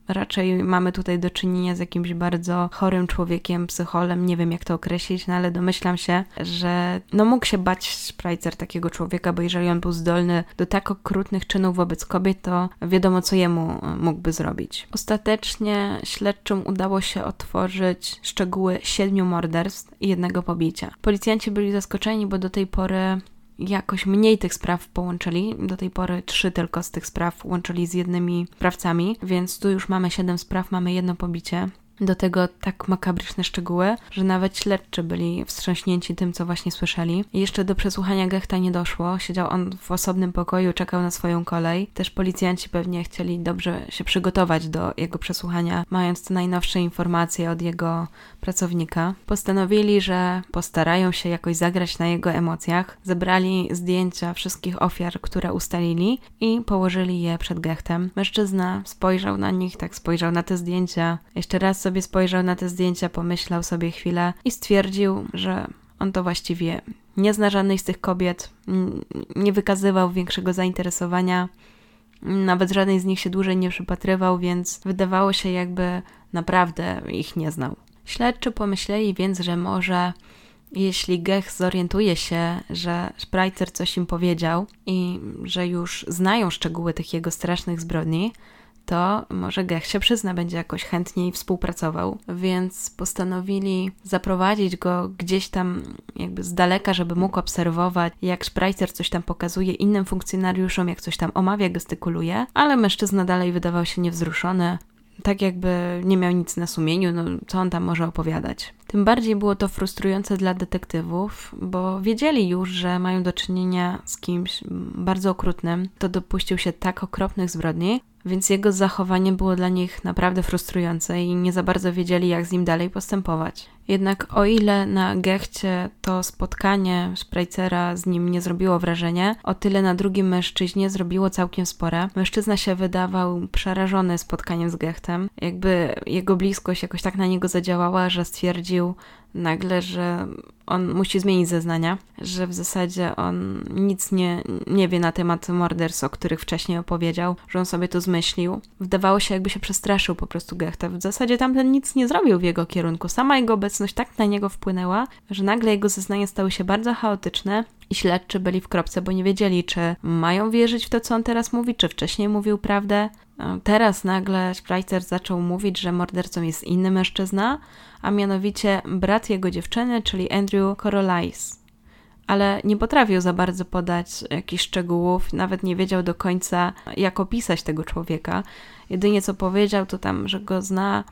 raczej mamy tutaj do czynienia z jakimś bardzo chorym człowiekiem, psycholem, nie wiem jak to określić, no ale domyślam się, że no mógł się bać Spreitzer takiego człowieka, bo jeżeli on był zdolny do tak okrutnych czynów wobec kobiet, to wiadomo co jemu mógłby zrobić. Ostatecznie śledczym udało się otworzyć szczegóły siedmiu morderstw i jednego pobicia. Policjanci byli zaskoczeni, bo do tej pory jakoś mniej tych spraw połączyli. Do tej pory trzy tylko z tych spraw łączyli z jednymi sprawcami, więc tu już mamy siedem spraw, mamy jedno pobicie. Do tego tak makabryczne szczegóły, że nawet śledczy byli wstrząśnięci tym, co właśnie słyszeli. I jeszcze do przesłuchania Gechta nie doszło. Siedział on w osobnym pokoju, czekał na swoją kolej. Też policjanci pewnie chcieli dobrze się przygotować do jego przesłuchania, mając te najnowsze informacje od jego pracownika. Postanowili, że postarają się jakoś zagrać na jego emocjach. Zebrali zdjęcia wszystkich ofiar, które ustalili i położyli je przed Gechtem. Mężczyzna spojrzał na nich, tak spojrzał na te zdjęcia, jeszcze raz sobie spojrzał na te zdjęcia, pomyślał sobie chwilę i stwierdził, że on to właściwie nie zna żadnej z tych kobiet, nie wykazywał większego zainteresowania, nawet żadnej z nich się dłużej nie przypatrywał, więc wydawało się, jakby naprawdę ich nie znał. Śledczy pomyśleli więc, że może jeśli Gech zorientuje się, że Spreiter coś im powiedział i że już znają szczegóły tych jego strasznych zbrodni, to może Gech się przyzna, będzie jakoś chętniej współpracował, więc postanowili zaprowadzić go gdzieś tam jakby z daleka, żeby mógł obserwować, jak Spreiter coś tam pokazuje innym funkcjonariuszom, jak coś tam omawia, gestykuluje, ale mężczyzna dalej wydawał się niewzruszony, tak jakby nie miał nic na sumieniu, no co on tam może opowiadać. Tym bardziej było to frustrujące dla detektywów, bo wiedzieli już, że mają do czynienia z kimś bardzo okrutnym, kto dopuścił się tak okropnych zbrodni, więc jego zachowanie było dla nich naprawdę frustrujące i nie za bardzo wiedzieli, jak z nim dalej postępować. Jednak o ile na Gechcie to spotkanie Spreicera z nim nie zrobiło wrażenia, o tyle na drugim mężczyźnie zrobiło całkiem spore. Mężczyzna się wydawał przerażony spotkaniem z Gechtem, jakby jego bliskość jakoś tak na niego zadziałała, że stwierdził, nagle, że on musi zmienić zeznania, że w zasadzie on nic nie, nie wie na temat morderstw, o których wcześniej opowiedział, że on sobie to zmyślił. Wydawało się, jakby się przestraszył po prostu Gechta. W zasadzie tamten nic nie zrobił w jego kierunku. Sama jego obecność tak na niego wpłynęła, że nagle jego zeznania stały się bardzo chaotyczne i śledczy byli w kropce, bo nie wiedzieli, czy mają wierzyć w to, co on teraz mówi, czy wcześniej mówił prawdę. Teraz nagle Spreiter zaczął mówić, że mordercą jest inny mężczyzna, a mianowicie brat jego dziewczyny, czyli Andrew Corolais. Ale nie potrafił za bardzo podać jakichś szczegółów, nawet nie wiedział do końca, jak opisać tego człowieka. Jedynie co powiedział, to tam, że go zna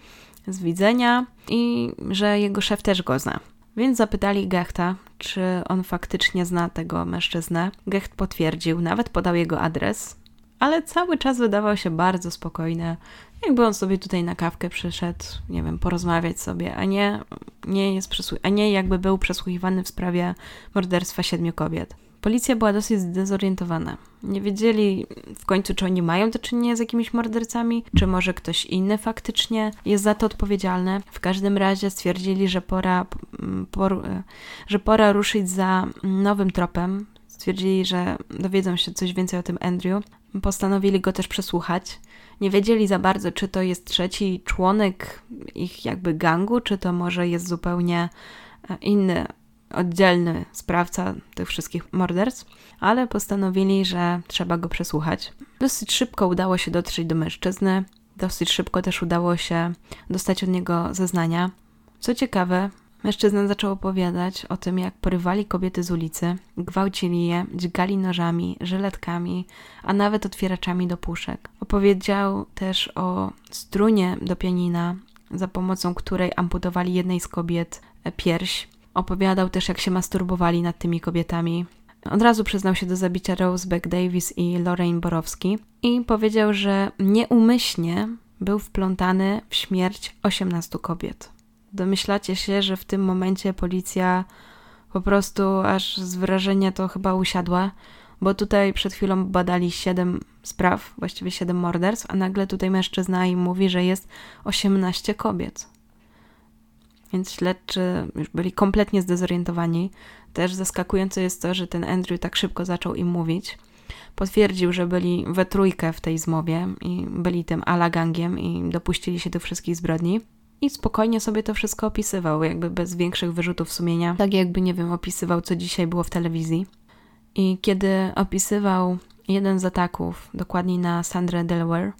z widzenia i że jego szef też go zna. Więc zapytali Gechta, czy on faktycznie zna tego mężczyznę. Gecht potwierdził, nawet podał jego adres, ale cały czas wydawał się bardzo spokojny, jakby on sobie tutaj na kawkę przyszedł, nie wiem, porozmawiać sobie, a nie, nie, jest a nie jakby był przesłuchiwany w sprawie morderstwa siedmiu kobiet. Policja była dosyć zdezorientowana. Nie wiedzieli w końcu, czy oni mają do czynienia z jakimiś mordercami, czy może ktoś inny faktycznie jest za to odpowiedzialny. W każdym razie stwierdzili, że pora, por, że pora ruszyć za nowym tropem. Stwierdzili, że dowiedzą się coś więcej o tym Andrew. Postanowili go też przesłuchać. Nie wiedzieli za bardzo, czy to jest trzeci członek ich jakby gangu, czy to może jest zupełnie e, inny oddzielny sprawca tych wszystkich morderstw, ale postanowili, że trzeba go przesłuchać. Dosyć szybko udało się dotrzeć do mężczyzny, dosyć szybko też udało się dostać od niego zeznania. Co ciekawe, mężczyzna zaczął opowiadać o tym, jak porywali kobiety z ulicy, gwałcili je, dźgali nożami, żyletkami, a nawet otwieraczami do puszek. Opowiedział też o strunie do pianina, za pomocą której amputowali jednej z kobiet pierś, Opowiadał też, jak się masturbowali nad tymi kobietami. Od razu przyznał się do zabicia Rose Beck Davis i Lorraine Borowski i powiedział, że nieumyślnie był wplątany w śmierć 18 kobiet. Domyślacie się, że w tym momencie policja po prostu aż z wrażenia to chyba usiadła, bo tutaj przed chwilą badali 7 spraw, właściwie 7 morderstw, a nagle tutaj mężczyzna im mówi, że jest 18 kobiet więc śledczy już byli kompletnie zdezorientowani. Też zaskakujące jest to, że ten Andrew tak szybko zaczął im mówić. Potwierdził, że byli we trójkę w tej zmowie i byli tym ala gangiem i dopuścili się tych wszystkich zbrodni. I spokojnie sobie to wszystko opisywał, jakby bez większych wyrzutów sumienia. Tak jakby, nie wiem, opisywał, co dzisiaj było w telewizji. I kiedy opisywał jeden z ataków, dokładniej na Sandrę Delaware,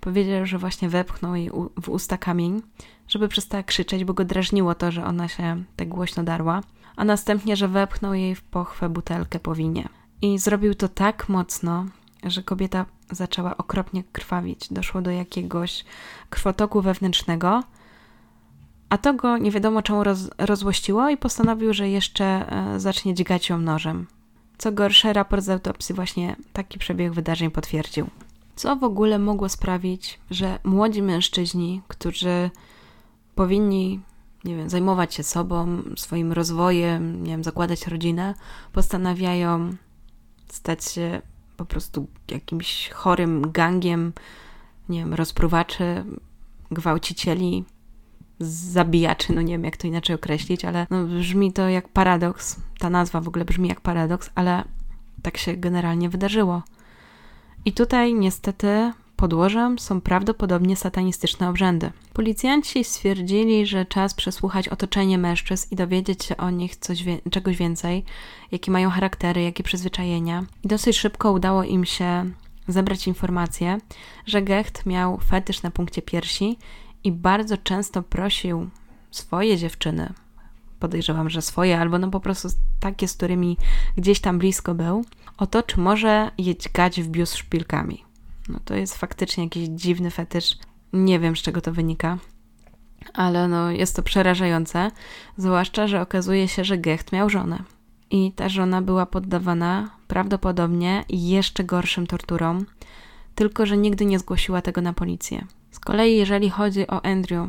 powiedział, że właśnie wepchnął jej w usta kamień, żeby przestała krzyczeć, bo go drażniło to, że ona się tak głośno darła, a następnie, że wepchnął jej w pochwę butelkę po winie. I zrobił to tak mocno, że kobieta zaczęła okropnie krwawić. Doszło do jakiegoś krwotoku wewnętrznego, A to go nie wiadomo czemu roz, rozłościło i postanowił, że jeszcze e, zacznie dźgać ją nożem. Co gorsze, raport z autopsji właśnie taki przebieg wydarzeń potwierdził. Co w ogóle mogło sprawić, że młodzi mężczyźni, którzy powinni, nie wiem, zajmować się sobą, swoim rozwojem, nie wiem, zakładać rodzinę, postanawiają stać się po prostu jakimś chorym gangiem, nie wiem, rozpruwaczy, gwałcicieli, zabijaczy, no nie wiem jak to inaczej określić, ale no brzmi to jak paradoks. Ta nazwa w ogóle brzmi jak paradoks, ale tak się generalnie wydarzyło. I tutaj niestety podłożem są prawdopodobnie satanistyczne obrzędy. Policjanci stwierdzili, że czas przesłuchać otoczenie mężczyzn i dowiedzieć się o nich coś wie czegoś więcej, jakie mają charaktery, jakie przyzwyczajenia. I dosyć szybko udało im się zebrać informację, że Gecht miał fetysz na punkcie piersi i bardzo często prosił swoje dziewczyny, podejrzewam, że swoje, albo no po prostu takie, z którymi gdzieś tam blisko był, o to, czy może je gać w biust szpilkami. No to jest faktycznie jakiś dziwny fetysz. Nie wiem, z czego to wynika, ale no jest to przerażające, zwłaszcza, że okazuje się, że Gecht miał żonę. I ta żona była poddawana prawdopodobnie jeszcze gorszym torturom, tylko że nigdy nie zgłosiła tego na policję. Z kolei, jeżeli chodzi o Andrew,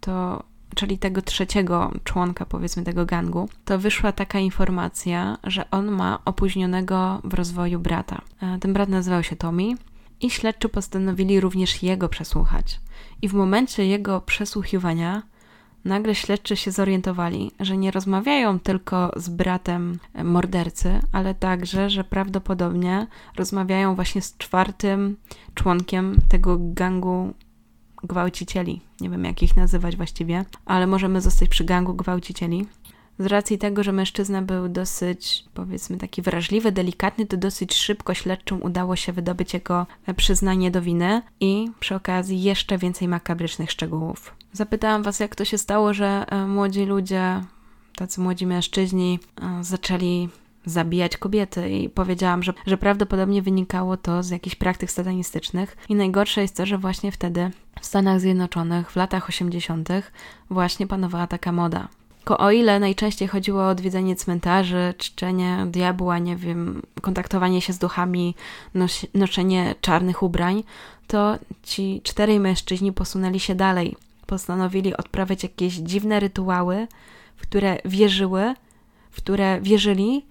to czyli tego trzeciego członka, powiedzmy, tego gangu, to wyszła taka informacja, że on ma opóźnionego w rozwoju brata. E, ten brat nazywał się Tommy i śledczy postanowili również jego przesłuchać. I w momencie jego przesłuchiwania nagle śledczy się zorientowali, że nie rozmawiają tylko z bratem mordercy, ale także, że prawdopodobnie rozmawiają właśnie z czwartym członkiem tego gangu gwałcicieli. Nie wiem, jak ich nazywać właściwie, ale możemy zostać przy gangu gwałcicieli. Z racji tego, że mężczyzna był dosyć, powiedzmy, taki wrażliwy, delikatny, to dosyć szybko śledczym udało się wydobyć jego przyznanie do winy i przy okazji jeszcze więcej makabrycznych szczegółów. Zapytałam Was, jak to się stało, że e, młodzi ludzie, tacy młodzi mężczyźni, e, zaczęli zabijać kobiety i powiedziałam, że, że prawdopodobnie wynikało to z jakichś praktyk satanistycznych i najgorsze jest to, że właśnie wtedy w Stanach Zjednoczonych w latach 80. właśnie panowała taka moda. Tylko o ile najczęściej chodziło o odwiedzenie cmentarzy, czczenie diabła, nie wiem, kontaktowanie się z duchami, nos noszenie czarnych ubrań, to ci czterej mężczyźni posunęli się dalej. Postanowili odprawiać jakieś dziwne rytuały, w które wierzyły, w które wierzyli,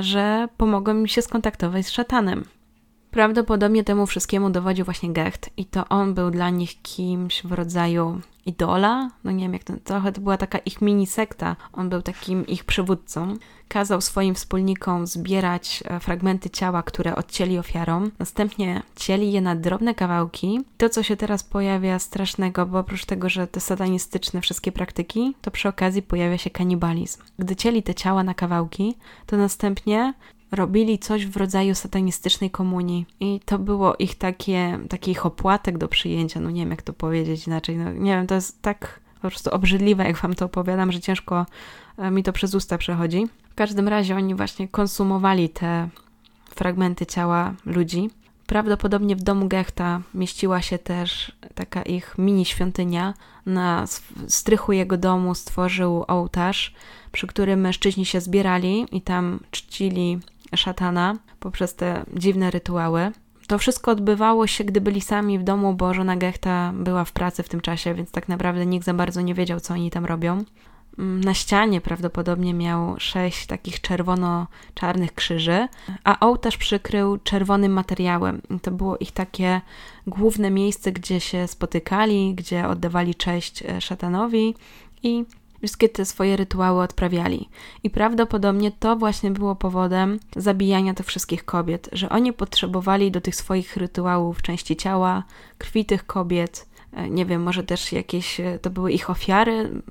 że pomogą im się skontaktować z szatanem. Prawdopodobnie temu wszystkiemu dowodził właśnie Gecht i to on był dla nich kimś w rodzaju idola, no nie wiem jak to, trochę to była taka ich mini sekta, on był takim ich przywódcą. Kazał swoim wspólnikom zbierać e, fragmenty ciała, które odcięli ofiarom, następnie cieli je na drobne kawałki. To, co się teraz pojawia strasznego, bo oprócz tego, że te satanistyczne wszystkie praktyki, to przy okazji pojawia się kanibalizm. Gdy cieli te ciała na kawałki, to następnie robili coś w rodzaju satanistycznej komunii. I to było ich takie, taki ich opłatek do przyjęcia. No nie wiem, jak to powiedzieć inaczej. No, nie wiem, to jest tak po prostu obrzydliwe, jak wam to opowiadam, że ciężko e, mi to przez usta przechodzi. W każdym razie oni właśnie konsumowali te fragmenty ciała ludzi. Prawdopodobnie w domu Gechta mieściła się też taka ich mini świątynia. Na strychu jego domu stworzył ołtarz, przy którym mężczyźni się zbierali i tam czcili szatana poprzez te dziwne rytuały. To wszystko odbywało się, gdy byli sami w domu, bo żona Gechta była w pracy w tym czasie, więc tak naprawdę nikt za bardzo nie wiedział, co oni tam robią. Mm, na ścianie prawdopodobnie miał sześć takich czerwono-czarnych krzyży, a ołtarz przykrył czerwonym materiałem. to było ich takie główne miejsce, gdzie się spotykali, gdzie oddawali cześć e, szatanowi i Wszystkie te swoje rytuały odprawiali. I prawdopodobnie to właśnie było powodem zabijania tych wszystkich kobiet, że oni potrzebowali do tych swoich rytuałów części ciała, krwi tych kobiet, e, nie wiem, może też jakieś e, to były ich ofiary.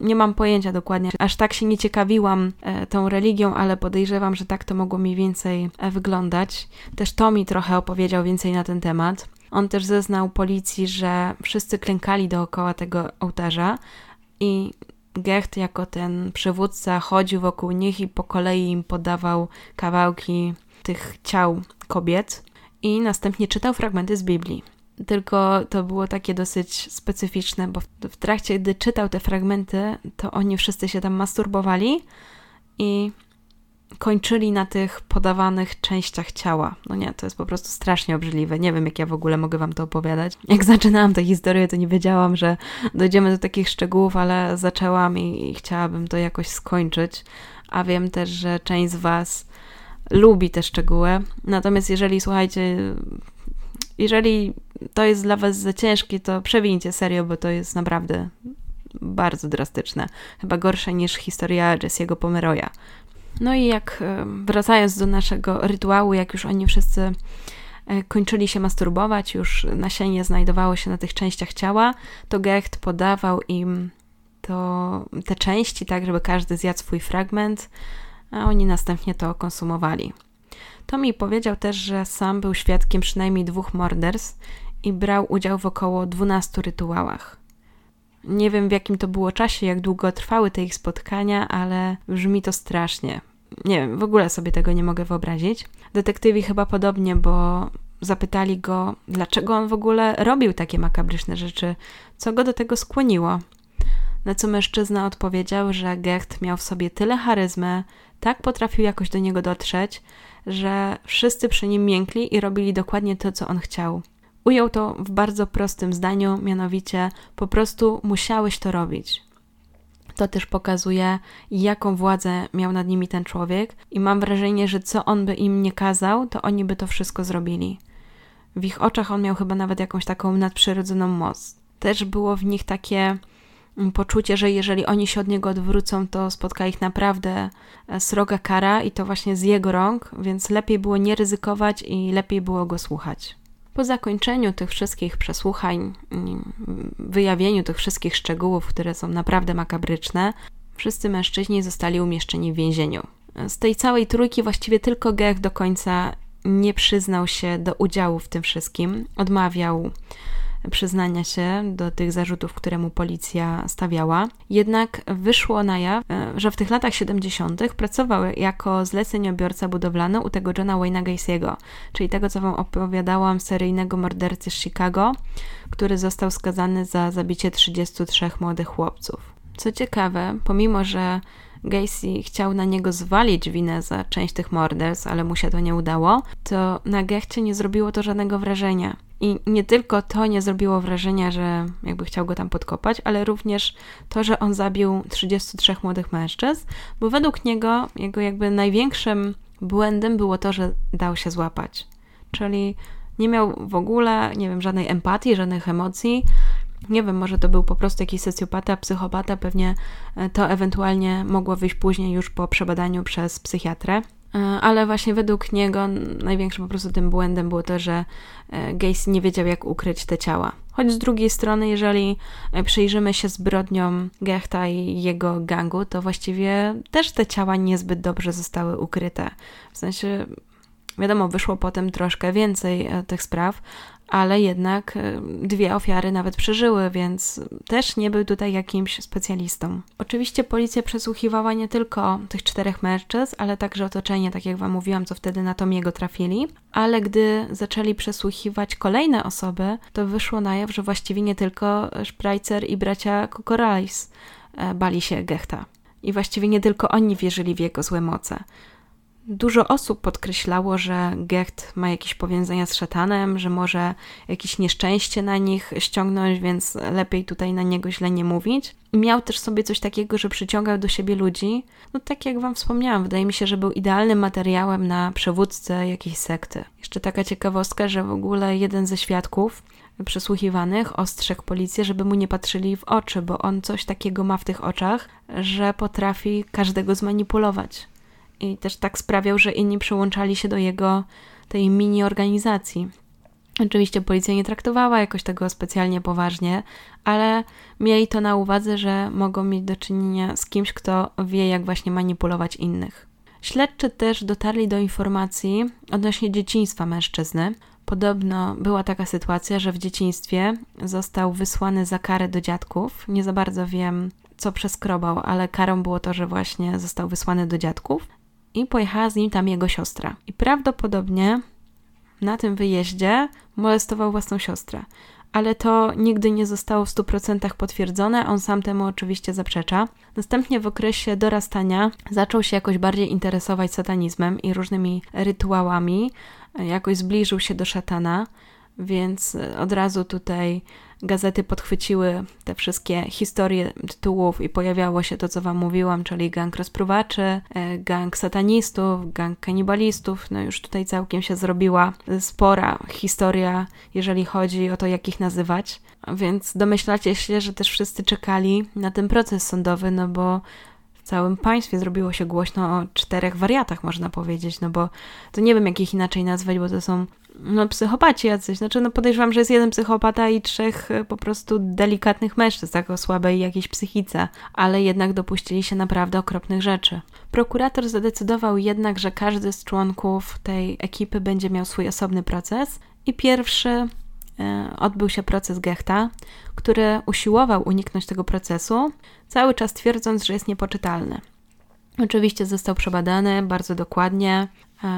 Nie mam pojęcia dokładnie, aż tak się nie ciekawiłam e, tą religią, ale podejrzewam, że tak to mogło mniej więcej wyglądać. Też Tommy trochę opowiedział więcej na ten temat. On też zeznał policji, że wszyscy klękali dookoła tego ołtarza i Gecht jako ten przywódca chodził wokół nich i po kolei im podawał kawałki tych ciał kobiet i następnie czytał fragmenty z Biblii. tylko to było takie dosyć specyficzne, bo w trakcie, gdy czytał te fragmenty, to oni wszyscy się tam masturbowali i kończyli na tych podawanych częściach ciała. No nie, to jest po prostu strasznie obrzydliwe. Nie wiem, jak ja w ogóle mogę Wam to opowiadać. Jak zaczynałam tę historię, to nie wiedziałam, że dojdziemy do takich szczegółów, ale zaczęłam i, i chciałabym to jakoś skończyć. A wiem też, że część z Was lubi te szczegóły. Natomiast jeżeli, słuchajcie, jeżeli to jest dla Was za ciężkie, to przewincie serio, bo to jest naprawdę bardzo drastyczne. Chyba gorsze niż historia Jesse'ego Pomeroya. No i jak e, wracając do naszego rytuału, jak już oni wszyscy e, kończyli się masturbować, już nasienie znajdowało się na tych częściach ciała, to Gecht podawał im to, te części, tak, żeby każdy zjadł swój fragment, a oni następnie to konsumowali. Tommy powiedział też, że sam był świadkiem przynajmniej dwóch morderstw i brał udział w około 12 rytuałach. Nie wiem w jakim to było czasie, jak długo trwały te ich spotkania, ale brzmi to strasznie. Nie wiem, w ogóle sobie tego nie mogę wyobrazić. Detektywi chyba podobnie, bo zapytali go, dlaczego on w ogóle robił takie makabryczne rzeczy, co go do tego skłoniło. Na co mężczyzna odpowiedział, że Gecht miał w sobie tyle charyzmy, tak potrafił jakoś do niego dotrzeć, że wszyscy przy nim miękli i robili dokładnie to, co on chciał. Ujął to w bardzo prostym zdaniu, mianowicie po prostu musiałeś to robić. To też pokazuje, jaką władzę miał nad nimi ten człowiek, i mam wrażenie, że co on by im nie kazał, to oni by to wszystko zrobili. W ich oczach on miał chyba nawet jakąś taką nadprzyrodzoną moc. Też było w nich takie mm, poczucie, że jeżeli oni się od niego odwrócą, to spotka ich naprawdę e, sroga kara i to właśnie z jego rąk, więc lepiej było nie ryzykować i lepiej było go słuchać. Po zakończeniu tych wszystkich przesłuchań, mm, wyjawieniu tych wszystkich szczegółów, które są naprawdę makabryczne, wszyscy mężczyźni zostali umieszczeni w więzieniu. Z tej całej trójki właściwie tylko Gech do końca nie przyznał się do udziału w tym wszystkim, odmawiał przyznania się do tych zarzutów, które mu policja stawiała. Jednak wyszło na jaw, e, że w tych latach 70. pracował jako zleceniobiorca budowlany u tego Johna Wayne'a Gacy'ego, czyli tego, co Wam opowiadałam, seryjnego mordercy z Chicago, który został skazany za zabicie 33 młodych chłopców. Co ciekawe, pomimo że Gacy chciał na niego zwalić winę za część tych morderstw, ale mu się to nie udało, to na Gechcie nie zrobiło to żadnego wrażenia. I nie tylko to nie zrobiło wrażenia, że jakby chciał go tam podkopać, ale również to, że on zabił 33 młodych mężczyzn, bo według niego jego jakby największym błędem było to, że dał się złapać. Czyli nie miał w ogóle, nie wiem, żadnej empatii, żadnych emocji. Nie wiem, może to był po prostu jakiś socjopata, psychopata, pewnie e, to ewentualnie mogło wyjść później już po przebadaniu przez psychiatrę. E, ale właśnie według niego największym po prostu tym błędem było to, że e, Gacy nie wiedział, jak ukryć te ciała. Choć z drugiej strony, jeżeli przyjrzymy się zbrodniom Gechta i jego gangu, to właściwie też te ciała niezbyt dobrze zostały ukryte. W sensie Wiadomo, wyszło potem troszkę więcej tych spraw, ale jednak e, dwie ofiary nawet przeżyły, więc też nie był tutaj jakimś specjalistą. Oczywiście policja przesłuchiwała nie tylko tych czterech mężczyzn, ale także otoczenie, tak jak Wam mówiłam, co wtedy na Tomiego trafili, ale gdy zaczęli przesłuchiwać kolejne osoby, to wyszło na jaw, że właściwie nie tylko Spreitzer i bracia Kokorais e, bali się Gechta. I właściwie nie tylko oni wierzyli w jego złe moce. Dużo osób podkreślało, że Gecht ma jakieś powiązania z szatanem, że może jakieś nieszczęście na nich ściągnąć, więc lepiej tutaj na niego źle nie mówić. Miał też sobie coś takiego, że przyciągał do siebie ludzi. No tak jak Wam wspomniałam, wydaje mi się, że był idealnym materiałem na przywódcę jakiejś sekty. Jeszcze taka ciekawostka, że w ogóle jeden ze świadków przesłuchiwanych ostrzegł policję, żeby mu nie patrzyli w oczy, bo on coś takiego ma w tych oczach, że potrafi każdego zmanipulować i też tak sprawiał, że inni przyłączali się do jego tej mini organizacji. Oczywiście policja nie traktowała jakoś tego specjalnie poważnie, ale mieli to na uwadze, że mogą mieć do czynienia z kimś, kto wie, jak właśnie manipulować innych. Śledczy też dotarli do informacji odnośnie dzieciństwa mężczyzny. Podobno była taka sytuacja, że w dzieciństwie został wysłany za karę do dziadków. Nie za bardzo wiem, co przeskrobał, ale karą było to, że właśnie został wysłany do dziadków i pojechała z nim tam jego siostra. I prawdopodobnie na tym wyjeździe molestował własną siostrę. Ale to nigdy nie zostało w 100% potwierdzone, on sam temu oczywiście zaprzecza. Następnie w okresie dorastania zaczął się jakoś bardziej interesować satanizmem i różnymi rytuałami, jakoś zbliżył się do szatana, więc od razu tutaj gazety podchwyciły te wszystkie historie tytułów i pojawiało się to, co Wam mówiłam, czyli gang rozpruwaczy, e, gang satanistów, gang kanibalistów. No już tutaj całkiem się zrobiła spora historia, jeżeli chodzi o to, jak ich nazywać. Więc domyślacie się, że też wszyscy czekali na ten proces sądowy, no bo w całym państwie zrobiło się głośno o czterech wariatach, można powiedzieć, no bo to nie wiem, jak ich inaczej nazwać, bo to są no, psychopaci jacyś. Znaczy, no podejrzewam, że jest jeden psychopata i trzech e, po prostu delikatnych mężczyzn, tak o słabej jakiejś psychice, ale jednak dopuścili się naprawdę okropnych rzeczy. Prokurator zadecydował jednak, że każdy z członków tej ekipy będzie miał swój osobny proces i pierwszy e, odbył się proces Gechta, który usiłował uniknąć tego procesu, cały czas twierdząc, że jest niepoczytalny. Oczywiście został przebadany bardzo dokładnie,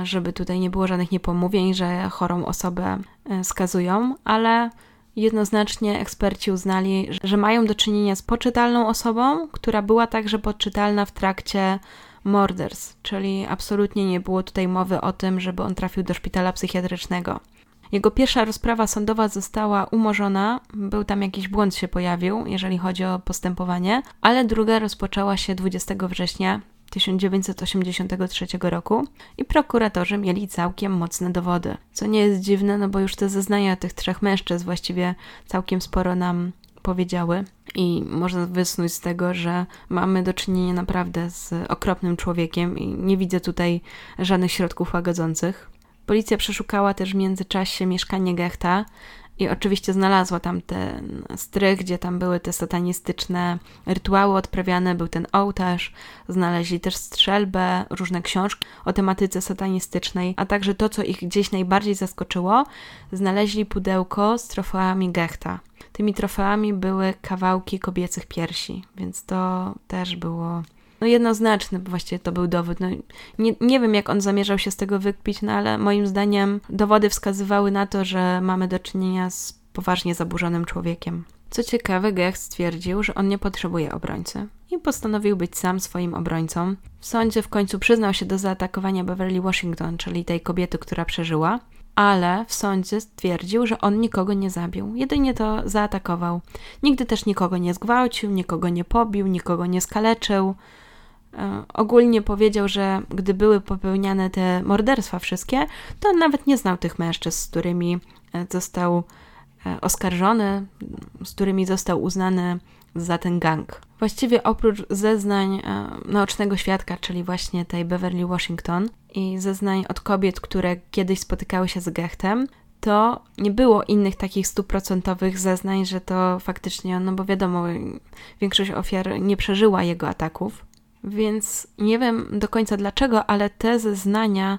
żeby tutaj nie było żadnych niepomówień, że chorą osobę e, skazują, ale jednoznacznie eksperci uznali, że mają do czynienia z poczytalną osobą, która była także poczytalna w trakcie morderstw, czyli absolutnie nie było tutaj mowy o tym, żeby on trafił do szpitala psychiatrycznego. Jego pierwsza rozprawa sądowa została umorzona, był tam jakiś błąd się pojawił, jeżeli chodzi o postępowanie, ale druga rozpoczęła się 20 września 1983 roku i prokuratorzy mieli całkiem mocne dowody. Co nie jest dziwne, no bo już te zeznania tych trzech mężczyzn właściwie całkiem sporo nam powiedziały i można wysnuć z tego, że mamy do czynienia naprawdę z okropnym człowiekiem i nie widzę tutaj żadnych środków łagodzących. Policja przeszukała też w międzyczasie mieszkanie Gechta, i oczywiście znalazła tam ten strych, gdzie tam były te satanistyczne rytuały odprawiane, był ten ołtarz, znaleźli też strzelbę, różne książki o tematyce satanistycznej, a także to, co ich gdzieś najbardziej zaskoczyło, znaleźli pudełko z trofeami Gechta. Tymi trofeami były kawałki kobiecych piersi, więc to też było no jednoznaczny właściwie to był dowód. No, nie, nie wiem, jak on zamierzał się z tego wykpić, no ale moim zdaniem dowody wskazywały na to, że mamy do czynienia z poważnie zaburzonym człowiekiem. Co ciekawe, Gech stwierdził, że on nie potrzebuje obrońcy i postanowił być sam swoim obrońcą. W sądzie w końcu przyznał się do zaatakowania Beverly Washington, czyli tej kobiety, która przeżyła, ale w sądzie stwierdził, że on nikogo nie zabił, jedynie to zaatakował. Nigdy też nikogo nie zgwałcił, nikogo nie pobił, nikogo nie skaleczył. E, ogólnie powiedział, że gdy były popełniane te morderstwa wszystkie, to on nawet nie znał tych mężczyzn, z którymi e, został e, oskarżony, z którymi został uznany za ten gang. Właściwie oprócz zeznań naocznego świadka, czyli właśnie tej Beverly Washington i zeznań od kobiet, które kiedyś spotykały się z Gechtem, to nie było innych takich stuprocentowych zeznań, że to faktycznie, no bo wiadomo, większość ofiar nie przeżyła jego ataków. Więc nie wiem do końca dlaczego, ale te zeznania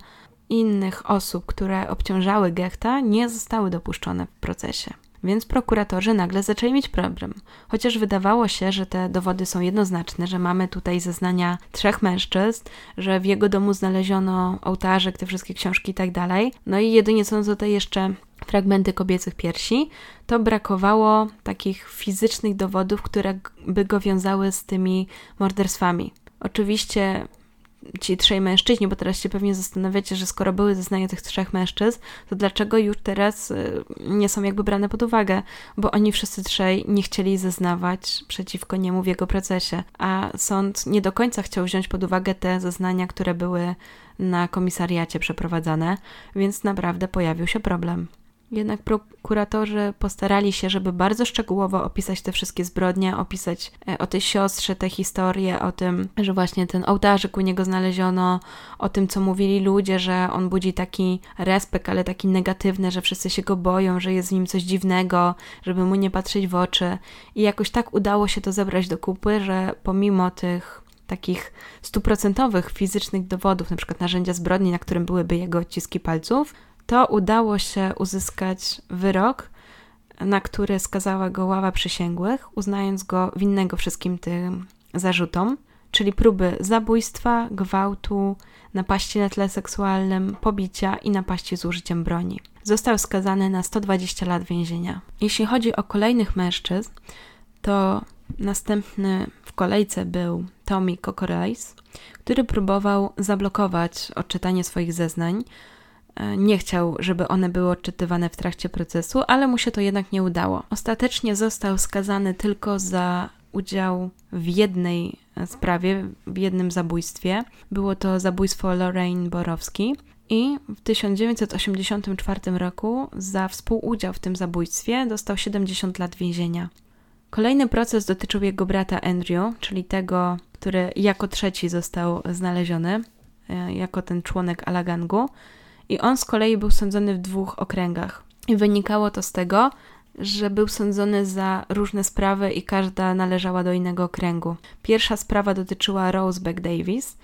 innych osób, które obciążały Gechta, nie zostały dopuszczone w procesie. Więc prokuratorzy nagle zaczęli mieć problem. Chociaż wydawało się, że te dowody są jednoznaczne, że mamy tutaj zeznania trzech mężczyzn, że w jego domu znaleziono ołtarzek, te wszystkie książki i tak dalej. No i jedynie są tutaj jeszcze fragmenty kobiecych piersi, to brakowało takich fizycznych dowodów, które by go wiązały z tymi morderstwami. Oczywiście ci trzej mężczyźni, bo teraz się pewnie zastanawiacie, że skoro były zeznania tych trzech mężczyzn, to dlaczego już teraz y, nie są jakby brane pod uwagę? Bo oni wszyscy trzej nie chcieli zeznawać przeciwko niemu w jego procesie, a sąd nie do końca chciał wziąć pod uwagę te zeznania, które były na komisariacie przeprowadzane, więc naprawdę pojawił się problem. Jednak prokuratorzy postarali się, żeby bardzo szczegółowo opisać te wszystkie zbrodnie, opisać e, o tej siostrze te historie, o tym, że właśnie ten ołtarzyk u niego znaleziono, o tym, co mówili ludzie, że on budzi taki respekt, ale taki negatywny, że wszyscy się go boją, że jest w nim coś dziwnego, żeby mu nie patrzeć w oczy. I jakoś tak udało się to zebrać do kupy, że pomimo tych takich stuprocentowych fizycznych dowodów, na przykład narzędzia zbrodni, na którym byłyby jego odciski palców, to udało się uzyskać wyrok, na który skazała go ława przysięgłych, uznając go winnego wszystkim tym zarzutom. czyli próby zabójstwa, gwałtu, napaści na tle seksualnym, pobicia i napaści z użyciem broni. Został skazany na 120 lat więzienia. Jeśli chodzi o kolejnych mężczyzn, to następny w kolejce był Tommy Cocorais, który próbował zablokować odczytanie swoich zeznań. E, nie chciał, żeby one były odczytywane w trakcie procesu, ale mu się to jednak nie udało. Ostatecznie został skazany tylko za udział w jednej sprawie, w jednym zabójstwie. Było to zabójstwo Lorraine Borowski. I w 1984 roku za współudział w tym zabójstwie dostał 70 lat więzienia. Kolejny proces dotyczył jego brata Andrew, czyli tego, który jako trzeci został znaleziony, e, jako ten członek Alagangu. I on z kolei był sądzony w dwóch okręgach. I wynikało to z tego, że był sądzony za różne sprawy i każda należała do innego okręgu. Pierwsza sprawa dotyczyła Roseback Davis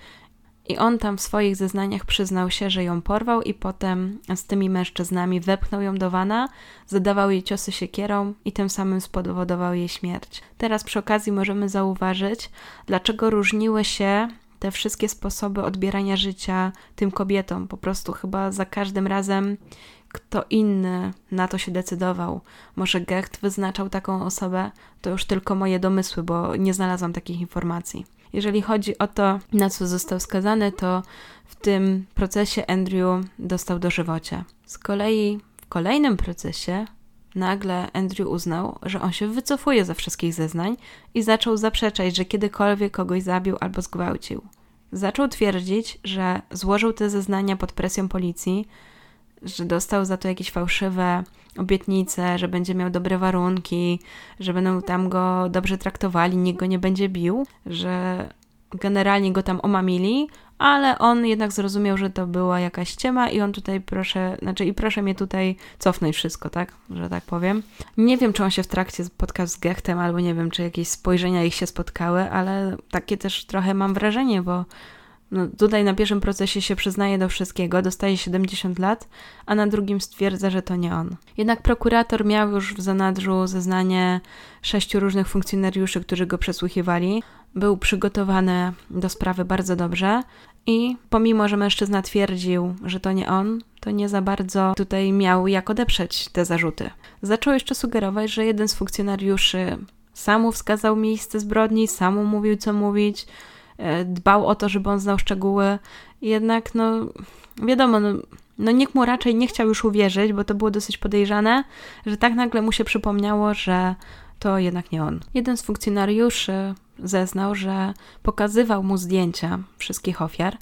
i on tam w swoich zeznaniach przyznał się, że ją porwał i potem z tymi mężczyznami wepchnął ją do wana, zadawał jej ciosy siekierą i tym samym spowodował jej śmierć. Teraz przy okazji możemy zauważyć, dlaczego różniły się te wszystkie sposoby odbierania życia tym kobietom. Po prostu chyba za każdym razem kto inny na to się decydował. Może Gecht wyznaczał taką osobę, to już tylko moje domysły, bo nie znalazłam takich informacji. Jeżeli chodzi o to, na co został skazany, to w tym procesie Andrew dostał dożywocie. Z kolei w kolejnym procesie nagle Andrew uznał, że on się wycofuje ze wszystkich zeznań i zaczął zaprzeczać, że kiedykolwiek kogoś zabił albo zgwałcił. Zaczął twierdzić, że złożył te zeznania pod presją policji, że dostał za to jakieś fałszywe obietnice, że będzie miał dobre warunki, że będą tam go dobrze traktowali, nikt go nie będzie bił, że generalnie go tam omamili, ale on jednak zrozumiał, że to była jakaś ściema i on tutaj proszę, znaczy i proszę mnie tutaj cofnąć wszystko, tak, że tak powiem. Nie wiem, czy on się w trakcie spotkał z Gechtem, albo nie wiem, czy jakieś spojrzenia ich się spotkały, ale takie też trochę mam wrażenie, bo no, tutaj na pierwszym procesie się przyznaje do wszystkiego, dostaje 70 lat, a na drugim stwierdza, że to nie on. Jednak prokurator miał już w zanadrzu zeznanie sześciu różnych funkcjonariuszy, którzy go przesłuchiwali. Był przygotowany do sprawy bardzo dobrze i pomimo, że mężczyzna twierdził, że to nie on, to nie za bardzo tutaj miał jak odeprzeć te zarzuty. Zaczął jeszcze sugerować, że jeden z funkcjonariuszy sam wskazał miejsce zbrodni, sam mówił, co mówić, dbał o to, żeby on znał szczegóły. Jednak, no, wiadomo, no, no nikt mu raczej nie chciał już uwierzyć, bo to było dosyć podejrzane, że tak nagle mu się przypomniało, że to jednak nie on. Jeden z funkcjonariuszy zeznał, że pokazywał mu zdjęcia wszystkich ofiar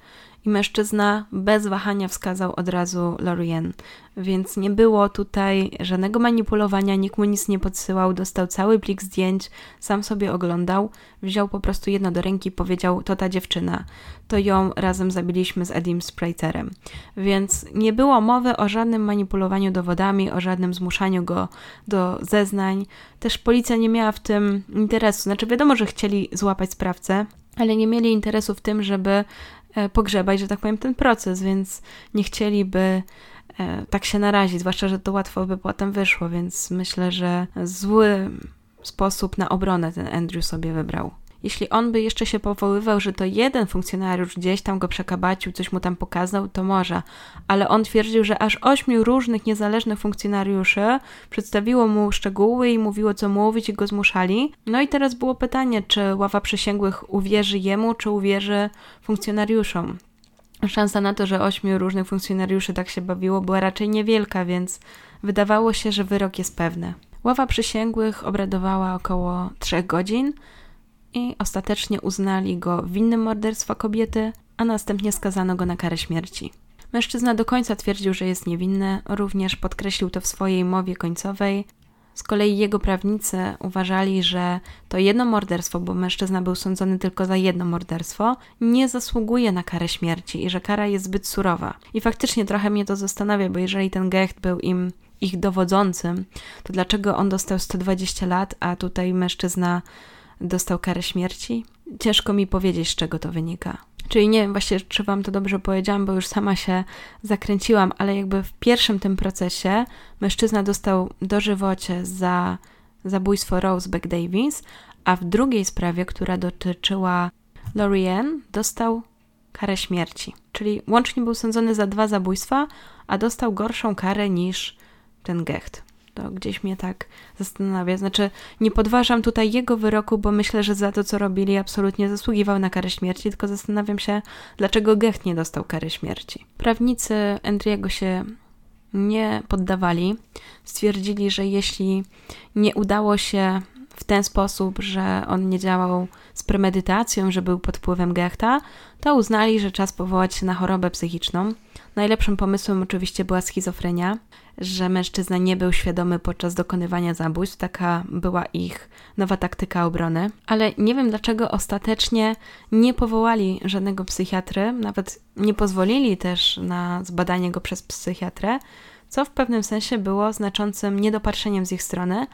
i mężczyzna bez wahania wskazał od razu Lorien. Więc nie było tutaj żadnego manipulowania, nikt mu nic nie podsyłał, dostał cały plik zdjęć, sam sobie oglądał, wziął po prostu jedno do ręki i powiedział: To ta dziewczyna, to ją razem zabiliśmy z Edim Sprayterem. Więc nie było mowy o żadnym manipulowaniu dowodami, o żadnym zmuszaniu go do zeznań. Też policja nie miała w tym interesu. Znaczy, wiadomo, że chcieli złapać sprawcę, ale nie mieli interesu w tym, żeby pogrzebać, że tak powiem, ten proces, więc nie chcieliby e, tak się narazić, zwłaszcza, że to łatwo by potem wyszło, więc myślę, że zły sposób na obronę ten Andrew sobie wybrał. Jeśli on by jeszcze się powoływał, że to jeden funkcjonariusz gdzieś tam go przekabacił, coś mu tam pokazał, to może, ale on twierdził, że aż ośmiu różnych niezależnych funkcjonariuszy przedstawiło mu szczegóły i mówiło, co mówić i go zmuszali. No i teraz było pytanie, czy ława przysięgłych uwierzy jemu, czy uwierzy funkcjonariuszom. Szansa na to, że ośmiu różnych funkcjonariuszy tak się bawiło, była raczej niewielka, więc wydawało się, że wyrok jest pewny. Ława przysięgłych obradowała około trzech godzin i ostatecznie uznali go winnym morderstwa kobiety, a następnie skazano go na karę śmierci. Mężczyzna do końca twierdził, że jest niewinny, również podkreślił to w swojej mowie końcowej. Z kolei jego prawnicy uważali, że to jedno morderstwo, bo mężczyzna był sądzony tylko za jedno morderstwo, nie zasługuje na karę śmierci i że kara jest zbyt surowa. I faktycznie trochę mnie to zastanawia, bo jeżeli ten Gecht był im ich dowodzącym, to dlaczego on dostał 120 lat, a tutaj mężczyzna dostał karę śmierci? Ciężko mi powiedzieć, z czego to wynika. Czyli nie wiem właśnie, czy wam to dobrze powiedziałam, bo już sama się zakręciłam, ale jakby w pierwszym tym procesie mężczyzna dostał dożywocie za zabójstwo Roseback Davis, a w drugiej sprawie, która dotyczyła Lorien dostał karę śmierci. Czyli łącznie był sądzony za dwa zabójstwa, a dostał gorszą karę niż ten Gecht. To gdzieś mnie tak zastanawia. Znaczy, nie podważam tutaj jego wyroku, bo myślę, że za to, co robili, absolutnie zasługiwał na karę śmierci, tylko zastanawiam się, dlaczego Gecht nie dostał kary śmierci. Prawnicy Andriego się nie poddawali. Stwierdzili, że jeśli nie udało się w ten sposób, że on nie działał z premedytacją, że był pod wpływem Gechta, to uznali, że czas powołać się na chorobę psychiczną. Najlepszym pomysłem oczywiście była schizofrenia, że mężczyzna nie był świadomy podczas dokonywania zabójstw. Taka była ich nowa taktyka obrony. Ale nie wiem dlaczego ostatecznie nie powołali żadnego psychiatry, nawet nie pozwolili też na zbadanie go przez psychiatrę, co w pewnym sensie było znaczącym niedopatrzeniem z ich strony.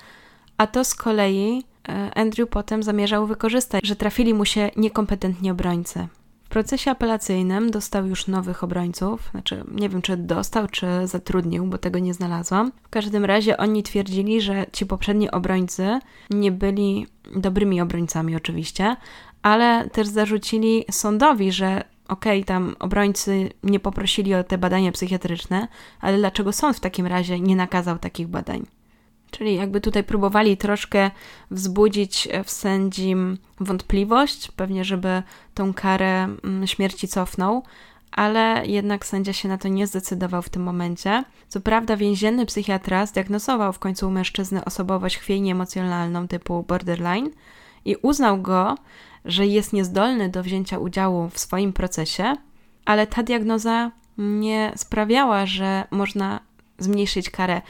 A to z kolei e, Andrew potem zamierzał wykorzystać, że trafili mu się niekompetentni obrońcy. W procesie apelacyjnym dostał już nowych obrońców, znaczy nie wiem czy dostał, czy zatrudnił, bo tego nie znalazłam. W każdym razie oni twierdzili, że ci poprzedni obrońcy nie byli dobrymi obrońcami oczywiście, ale też zarzucili sądowi, że okej, okay, tam obrońcy nie poprosili o te badania psychiatryczne, ale dlaczego sąd w takim razie nie nakazał takich badań? Czyli jakby tutaj próbowali troszkę wzbudzić w sędzim wątpliwość, pewnie żeby tą karę mm, śmierci cofnął, ale jednak sędzia się na to nie zdecydował w tym momencie. Co prawda więzienny psychiatra zdiagnozował w końcu u mężczyzny osobowość chwiejnie emocjonalną typu borderline i uznał go, że jest niezdolny do wzięcia udziału w swoim procesie, ale ta diagnoza nie sprawiała, że można zmniejszyć karę.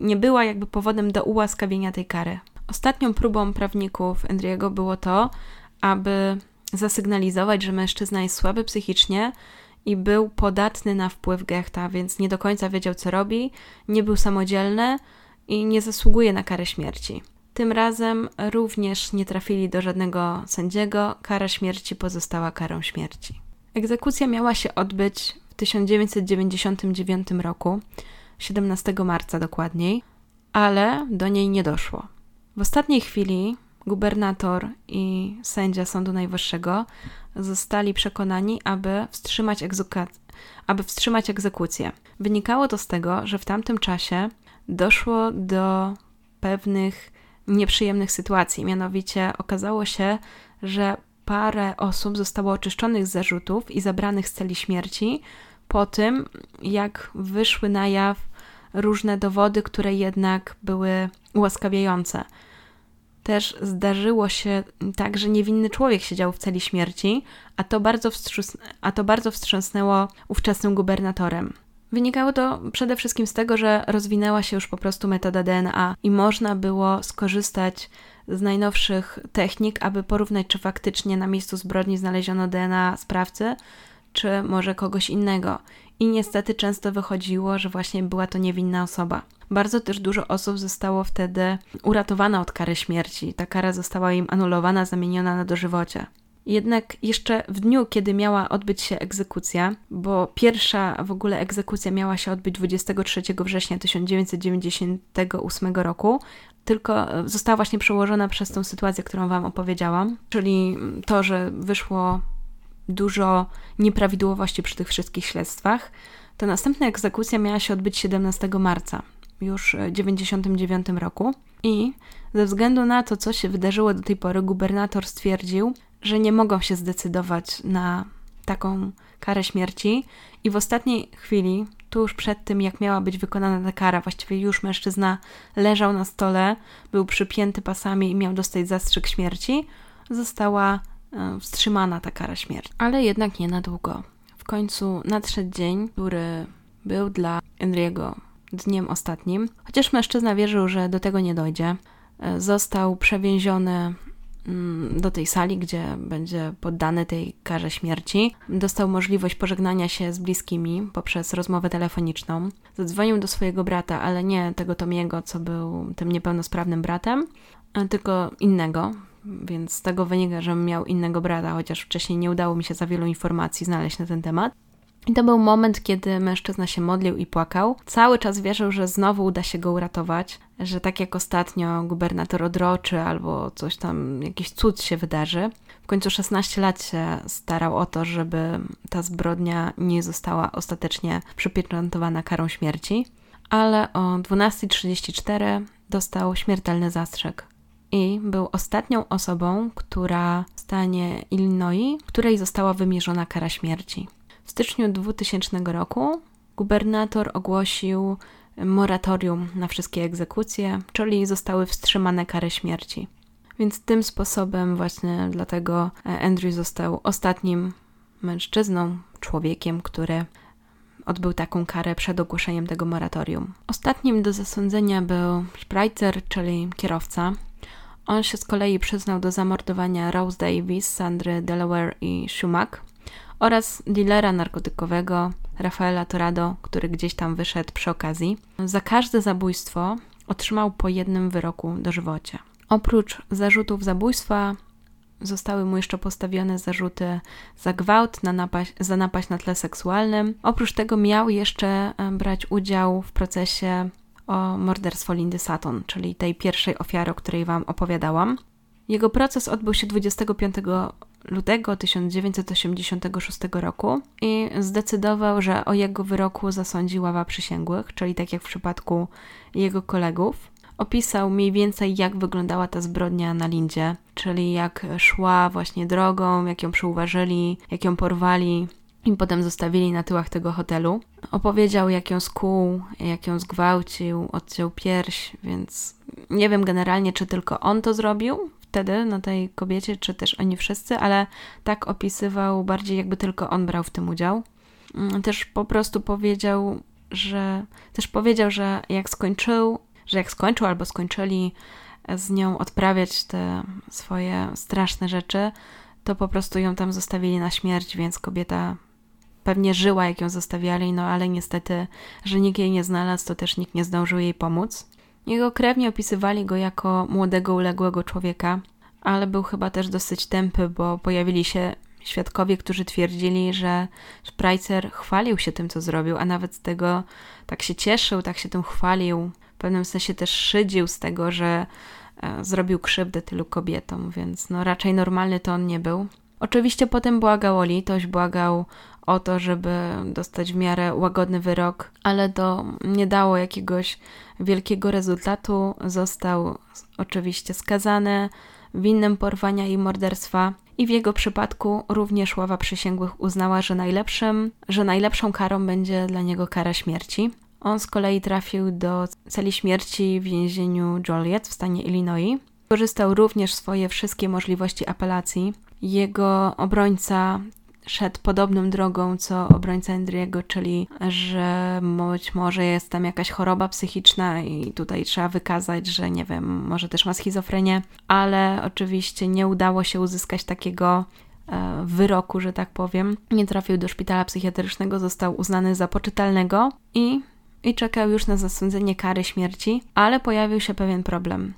Nie była jakby powodem do ułaskawienia tej kary. Ostatnią próbą prawników Andriego było to, aby zasygnalizować, że mężczyzna jest słaby psychicznie i był podatny na wpływ Gechta, więc nie do końca wiedział, co robi, nie był samodzielny i nie zasługuje na karę śmierci. Tym razem również nie trafili do żadnego sędziego, kara śmierci pozostała karą śmierci. Egzekucja miała się odbyć w 1999 roku. 17 marca dokładniej, ale do niej nie doszło. W ostatniej chwili gubernator i sędzia Sądu Najwyższego zostali przekonani, aby wstrzymać, aby wstrzymać egzekucję. Wynikało to z tego, że w tamtym czasie doszło do pewnych nieprzyjemnych sytuacji. Mianowicie okazało się, że parę osób zostało oczyszczonych z zarzutów i zabranych z celi śmierci po tym, jak wyszły na jaw różne dowody, które jednak były ułaskawiające. Też zdarzyło się tak, że niewinny człowiek siedział w celi śmierci, a to bardzo, a to bardzo wstrząsnęło ówczesnym gubernatorem. Wynikało to przede wszystkim z tego, że rozwinęła się już po prostu metoda DNA i można było skorzystać z najnowszych technik, aby porównać, czy faktycznie na miejscu zbrodni znaleziono DNA sprawcy, czy może kogoś innego. I niestety często wychodziło, że właśnie była to niewinna osoba. Bardzo też dużo osób zostało wtedy uratowana od kary śmierci. Ta kara została im anulowana, zamieniona na dożywocie. Jednak jeszcze w dniu, kiedy miała odbyć się egzekucja, bo pierwsza w ogóle egzekucja miała się odbyć 23 września 1998 roku, tylko została właśnie przełożona przez tą sytuację, którą Wam opowiedziałam, czyli to, że wyszło dużo nieprawidłowości przy tych wszystkich śledztwach. Ta następna egzekucja miała się odbyć 17 marca, już w 1999 roku. I ze względu na to, co się wydarzyło do tej pory, gubernator stwierdził, że nie mogą się zdecydować na taką karę śmierci. I w ostatniej chwili, tuż przed tym, jak miała być wykonana ta kara, właściwie już mężczyzna leżał na stole, był przypięty pasami i miał dostać zastrzyk śmierci, została wstrzymana ta kara śmierci. Ale jednak nie na długo. W końcu nadszedł dzień, który był dla Enriego dniem ostatnim. Chociaż mężczyzna wierzył, że do tego nie dojdzie, e, został przewięziony mm, do tej sali, gdzie będzie poddany tej karze śmierci. Dostał możliwość pożegnania się z bliskimi poprzez rozmowę telefoniczną. Zadzwonił do swojego brata, ale nie tego Tomiego, co był tym niepełnosprawnym bratem, tylko innego, więc z tego wynika, że miał innego brata, chociaż wcześniej nie udało mi się za wielu informacji znaleźć na ten temat. I to był moment, kiedy mężczyzna się modlił i płakał. Cały czas wierzył, że znowu uda się go uratować, że tak jak ostatnio gubernator odroczy albo coś tam, jakiś cud się wydarzy. W końcu 16 lat się starał o to, żeby ta zbrodnia nie została ostatecznie przypieczętowana karą śmierci. Ale o 12.34 dostał śmiertelny zastrzyk i był ostatnią osobą, która w stanie Illinois, której została wymierzona kara śmierci. W styczniu 2000 roku gubernator ogłosił moratorium na wszystkie egzekucje, czyli zostały wstrzymane kary śmierci. Więc tym sposobem właśnie dlatego Andrew został ostatnim mężczyzną, człowiekiem, który odbył taką karę przed ogłoszeniem tego moratorium. Ostatnim do zasądzenia był Spreitzer, czyli kierowca. On się z kolei przyznał do zamordowania Rose Davis, Sandry Delaware i Schumacher oraz dealera narkotykowego Rafaela Torado, który gdzieś tam wyszedł przy okazji. Za każde zabójstwo otrzymał po jednym wyroku dożywocie. Oprócz zarzutów zabójstwa zostały mu jeszcze postawione zarzuty za gwałt, na napaść, za napaść na tle seksualnym. Oprócz tego miał jeszcze brać udział w procesie o morderstwo Lindy Sutton, czyli tej pierwszej ofiary, o której Wam opowiadałam. Jego proces odbył się 25 lutego 1986 roku i zdecydował, że o jego wyroku zasądzi ława przysięgłych, czyli tak jak w przypadku jego kolegów. Opisał mniej więcej, jak wyglądała ta zbrodnia na Lindzie, czyli jak szła właśnie drogą, jak ją przyuważyli, jak ją porwali, i potem zostawili na tyłach tego hotelu. Opowiedział, jak ją skuł, jak ją zgwałcił, odciął pierś, więc nie wiem generalnie, czy tylko on to zrobił wtedy na tej kobiecie, czy też oni wszyscy, ale tak opisywał bardziej, jakby tylko on brał w tym udział. Mm, też po prostu powiedział, że też powiedział, że jak skończył, że jak skończył albo skończyli z nią odprawiać te swoje straszne rzeczy, to po prostu ją tam zostawili na śmierć, więc kobieta pewnie żyła, jak ją zostawiali, no ale niestety, że nikt jej nie znalazł, to też nikt nie zdążył jej pomóc. Jego krewni opisywali go jako młodego, uległego człowieka, ale był chyba też dosyć tępy, bo pojawili się świadkowie, którzy twierdzili, że Spreitzer chwalił się tym, co zrobił, a nawet z tego tak się cieszył, tak się tym chwalił. W pewnym sensie też szydził z tego, że e, zrobił krzywdę tylu kobietom, więc no raczej normalny to on nie był. Oczywiście potem błagał o litość, błagał o to, żeby dostać w miarę łagodny wyrok, ale to nie dało jakiegoś wielkiego rezultatu. Został oczywiście skazany winnym porwania i morderstwa. I w jego przypadku również ława przysięgłych uznała, że najlepszym, że najlepszą karą będzie dla niego kara śmierci. On z kolei trafił do celi śmierci w więzieniu Joliet w stanie Illinois. Korzystał również swoje wszystkie możliwości apelacji. Jego obrońca szedł podobną drogą co obrońca Andriego, czyli że być może jest tam jakaś choroba psychiczna i tutaj trzeba wykazać, że nie wiem, może też ma schizofrenię, ale oczywiście nie udało się uzyskać takiego e, wyroku, że tak powiem. Nie trafił do szpitala psychiatrycznego, został uznany za poczytalnego i, i czekał już na zasądzenie kary śmierci, ale pojawił się pewien problem.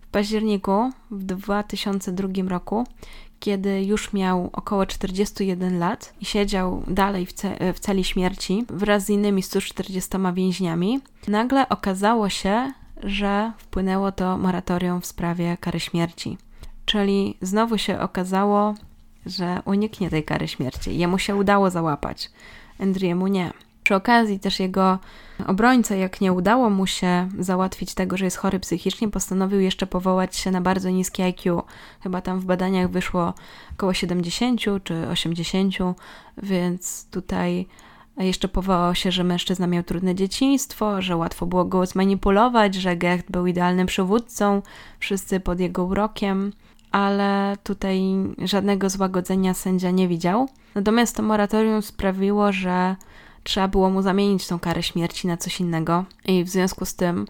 W październiku w 2002 roku kiedy już miał około 41 lat i siedział dalej w, ce w celi śmierci wraz z innymi 140 więźniami, nagle okazało się, że wpłynęło to moratorium w sprawie kary śmierci. Czyli znowu się okazało, że uniknie tej kary śmierci. Jemu się udało załapać, Andriemu nie. Przy okazji też jego obrońca, jak nie udało mu się załatwić tego, że jest chory psychicznie, postanowił jeszcze powołać się na bardzo niskie IQ. Chyba tam w badaniach wyszło około 70 czy 80, więc tutaj jeszcze powołał się, że mężczyzna miał trudne dzieciństwo, że łatwo było go zmanipulować, że Gecht był idealnym przywódcą, wszyscy pod jego urokiem, ale tutaj żadnego złagodzenia sędzia nie widział. Natomiast to moratorium sprawiło, że trzeba było mu zamienić tą karę śmierci na coś innego. I w związku z tym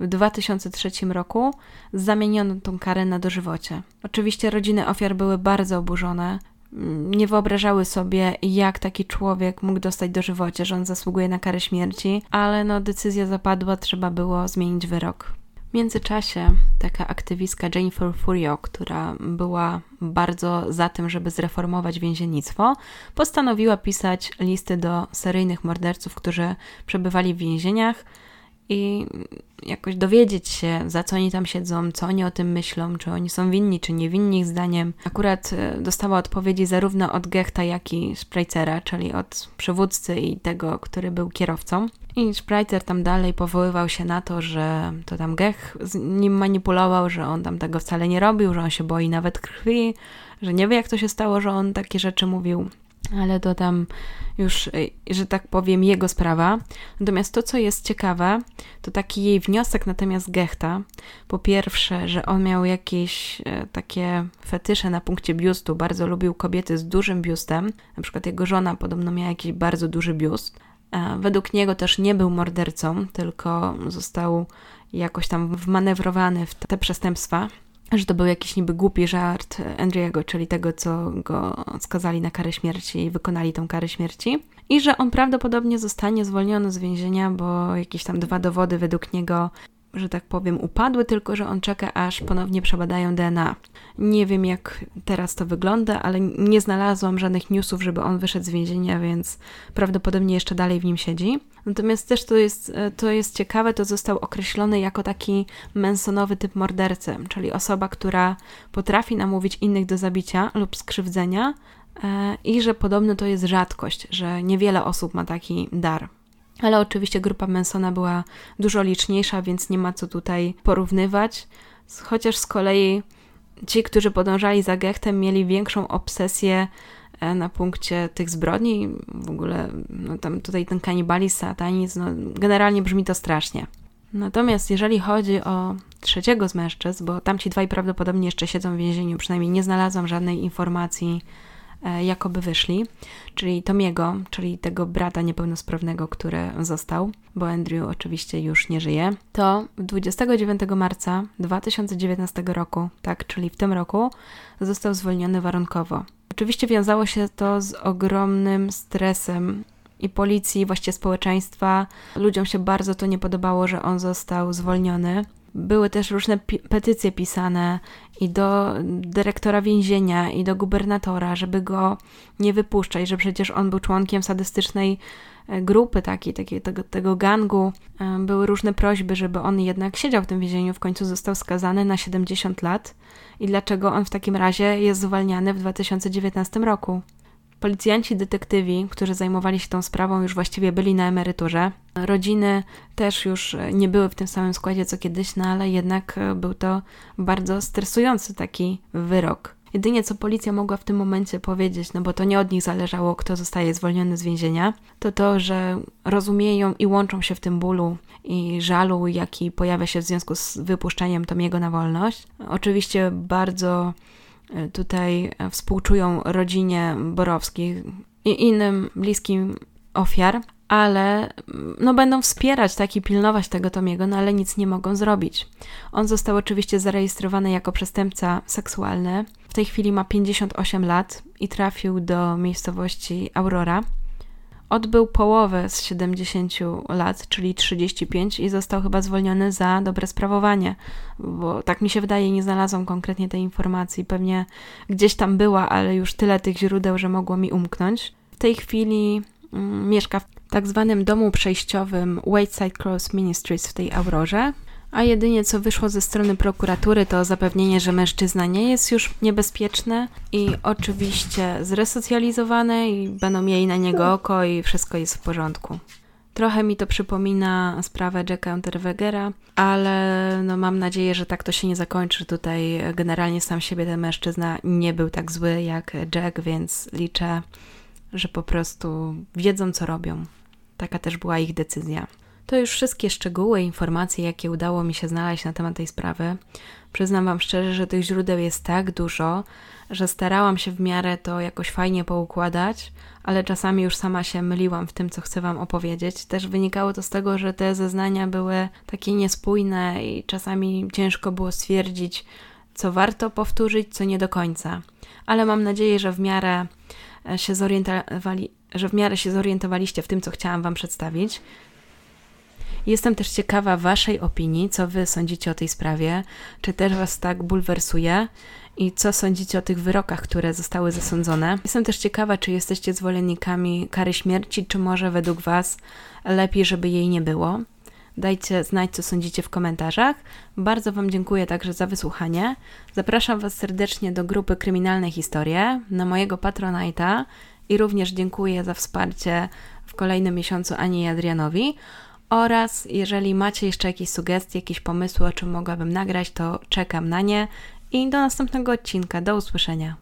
w 2003 roku zamieniono tą karę na dożywocie. Oczywiście rodziny ofiar były bardzo oburzone. Nie wyobrażały sobie, jak taki człowiek mógł dostać dożywocie, że on zasługuje na karę śmierci, ale no decyzja zapadła, trzeba było zmienić wyrok. W międzyczasie taka aktywistka Jennifer Furio, która była bardzo za tym, żeby zreformować więziennictwo, postanowiła pisać listy do seryjnych morderców, którzy przebywali w więzieniach i jakoś dowiedzieć się, za co oni tam siedzą, co oni o tym myślą, czy oni są winni, czy niewinni ich zdaniem. Akurat e, dostała odpowiedzi zarówno od Gechta, jak i Spreizera, czyli od przywódcy i tego, który był kierowcą. I Spreizer tam dalej powoływał się na to, że to tam Gech z nim manipulował, że on tam tego wcale nie robił, że on się boi nawet krwi, że nie wie jak to się stało, że on takie rzeczy mówił ale to tam już, y, że tak powiem, jego sprawa. Natomiast to, co jest ciekawe, to taki jej wniosek na temat Gechta. Po pierwsze, że on miał jakieś e, takie fetysze na punkcie biustu, bardzo lubił kobiety z dużym biustem. Na przykład jego żona podobno miała jakiś bardzo duży biust. E, według niego też nie był mordercą, tylko został jakoś tam wmanewrowany w te przestępstwa że to był jakiś niby głupi żart Andriego, czyli tego, co go skazali na karę śmierci i wykonali tą karę śmierci. I że on prawdopodobnie zostanie zwolniony z więzienia, bo jakieś tam dwa dowody według niego że tak powiem, upadły, tylko że on czeka, aż ponownie przebadają DNA. Nie wiem, jak teraz to wygląda, ale nie znalazłam żadnych newsów, żeby on wyszedł z więzienia, więc prawdopodobnie jeszcze dalej w nim siedzi. Natomiast też to jest, to jest ciekawe, to został określony jako taki mensonowy typ mordercy, czyli osoba, która potrafi namówić innych do zabicia lub skrzywdzenia, e, i że podobno to jest rzadkość, że niewiele osób ma taki dar. Ale oczywiście grupa Mansona była dużo liczniejsza, więc nie ma co tutaj porównywać. Chociaż z kolei ci, którzy podążali za Gechtem, mieli większą obsesję e, na punkcie tych zbrodni. W ogóle no tam tutaj ten kanibalizm, satanizm, no generalnie brzmi to strasznie. Natomiast jeżeli chodzi o trzeciego z mężczyzn, bo tamci dwaj prawdopodobnie jeszcze siedzą w więzieniu, przynajmniej nie znalazłam żadnej informacji jakoby wyszli, czyli Tomiego, czyli tego brata niepełnosprawnego, który został, bo Andrew oczywiście już nie żyje, to 29 marca 2019 roku, tak, czyli w tym roku, został zwolniony warunkowo. Oczywiście wiązało się to z ogromnym stresem i policji, właściwie społeczeństwa. Ludziom się bardzo to nie podobało, że on został zwolniony. Były też różne petycje pisane i do dyrektora więzienia, i do gubernatora, żeby go nie wypuszczać, że przecież on był członkiem sadystycznej e, grupy takiej, takiej tego, tego gangu. E, były różne prośby, żeby on jednak siedział w tym więzieniu, w końcu został skazany na 70 lat. I dlaczego on w takim razie jest zwalniany w 2019 roku? Policjanci, detektywi, którzy zajmowali się tą sprawą, już właściwie byli na emeryturze. Rodziny też już nie były w tym samym składzie co kiedyś, no ale jednak był to bardzo stresujący taki wyrok. Jedynie co policja mogła w tym momencie powiedzieć, no bo to nie od nich zależało, kto zostaje zwolniony z więzienia, to to, że rozumieją i łączą się w tym bólu i żalu, jaki pojawia się w związku z wypuszczeniem Tomiego na wolność. Oczywiście bardzo E, tutaj e, współczują rodzinie Borowskich i innym bliskim ofiar, ale mm, no, będą wspierać tak i pilnować tego Tomiego, no ale nic nie mogą zrobić. On został oczywiście zarejestrowany jako przestępca seksualny. W tej chwili ma 58 lat i trafił do miejscowości Aurora. Odbył połowę z 70 lat, czyli 35 i został chyba zwolniony za dobre sprawowanie, bo tak mi się wydaje, nie znalazłam konkretnie tej informacji. Pewnie gdzieś tam była, ale już tyle tych źródeł, że mogło mi umknąć. W tej chwili mm, mieszka w tak zwanym domu przejściowym Wayside Cross Ministries w tej Aurorze a jedynie co wyszło ze strony prokuratury to zapewnienie, że mężczyzna nie jest już niebezpieczny i oczywiście zresocjalizowany i będą mieli na niego oko i wszystko jest w porządku. Trochę mi to przypomina sprawę Jacka Unterwegera, ale no mam nadzieję, że tak to się nie zakończy. Tutaj generalnie sam siebie ten mężczyzna nie był tak zły jak Jack, więc liczę, że po prostu wiedzą co robią. Taka też była ich decyzja. To już wszystkie szczegóły, informacje, jakie udało mi się znaleźć na temat tej sprawy. Przyznam Wam szczerze, że tych źródeł jest tak dużo, że starałam się w miarę to jakoś fajnie poukładać, ale czasami już sama się myliłam w tym, co chcę Wam opowiedzieć. Też wynikało to z tego, że te zeznania były takie niespójne i czasami ciężko było stwierdzić, co warto powtórzyć, co nie do końca. Ale mam nadzieję, że w miarę się zorientowali, że w miarę się zorientowaliście w tym, co chciałam Wam przedstawić. Jestem też ciekawa Waszej opinii, co Wy sądzicie o tej sprawie, czy też Was tak bulwersuje i co sądzicie o tych wyrokach, które zostały zasądzone. Jestem też ciekawa, czy jesteście zwolennikami kary śmierci, czy może według Was lepiej, żeby jej nie było. Dajcie znać, co sądzicie w komentarzach. Bardzo Wam dziękuję także za wysłuchanie. Zapraszam Was serdecznie do grupy Kryminalne Historie, na mojego Patronite'a i również dziękuję za wsparcie w kolejnym miesiącu Ani i Adrianowi. Oraz jeżeli macie jeszcze jakieś sugestie, jakieś pomysły, o czym mogłabym nagrać, to czekam na nie i do następnego odcinka. Do usłyszenia.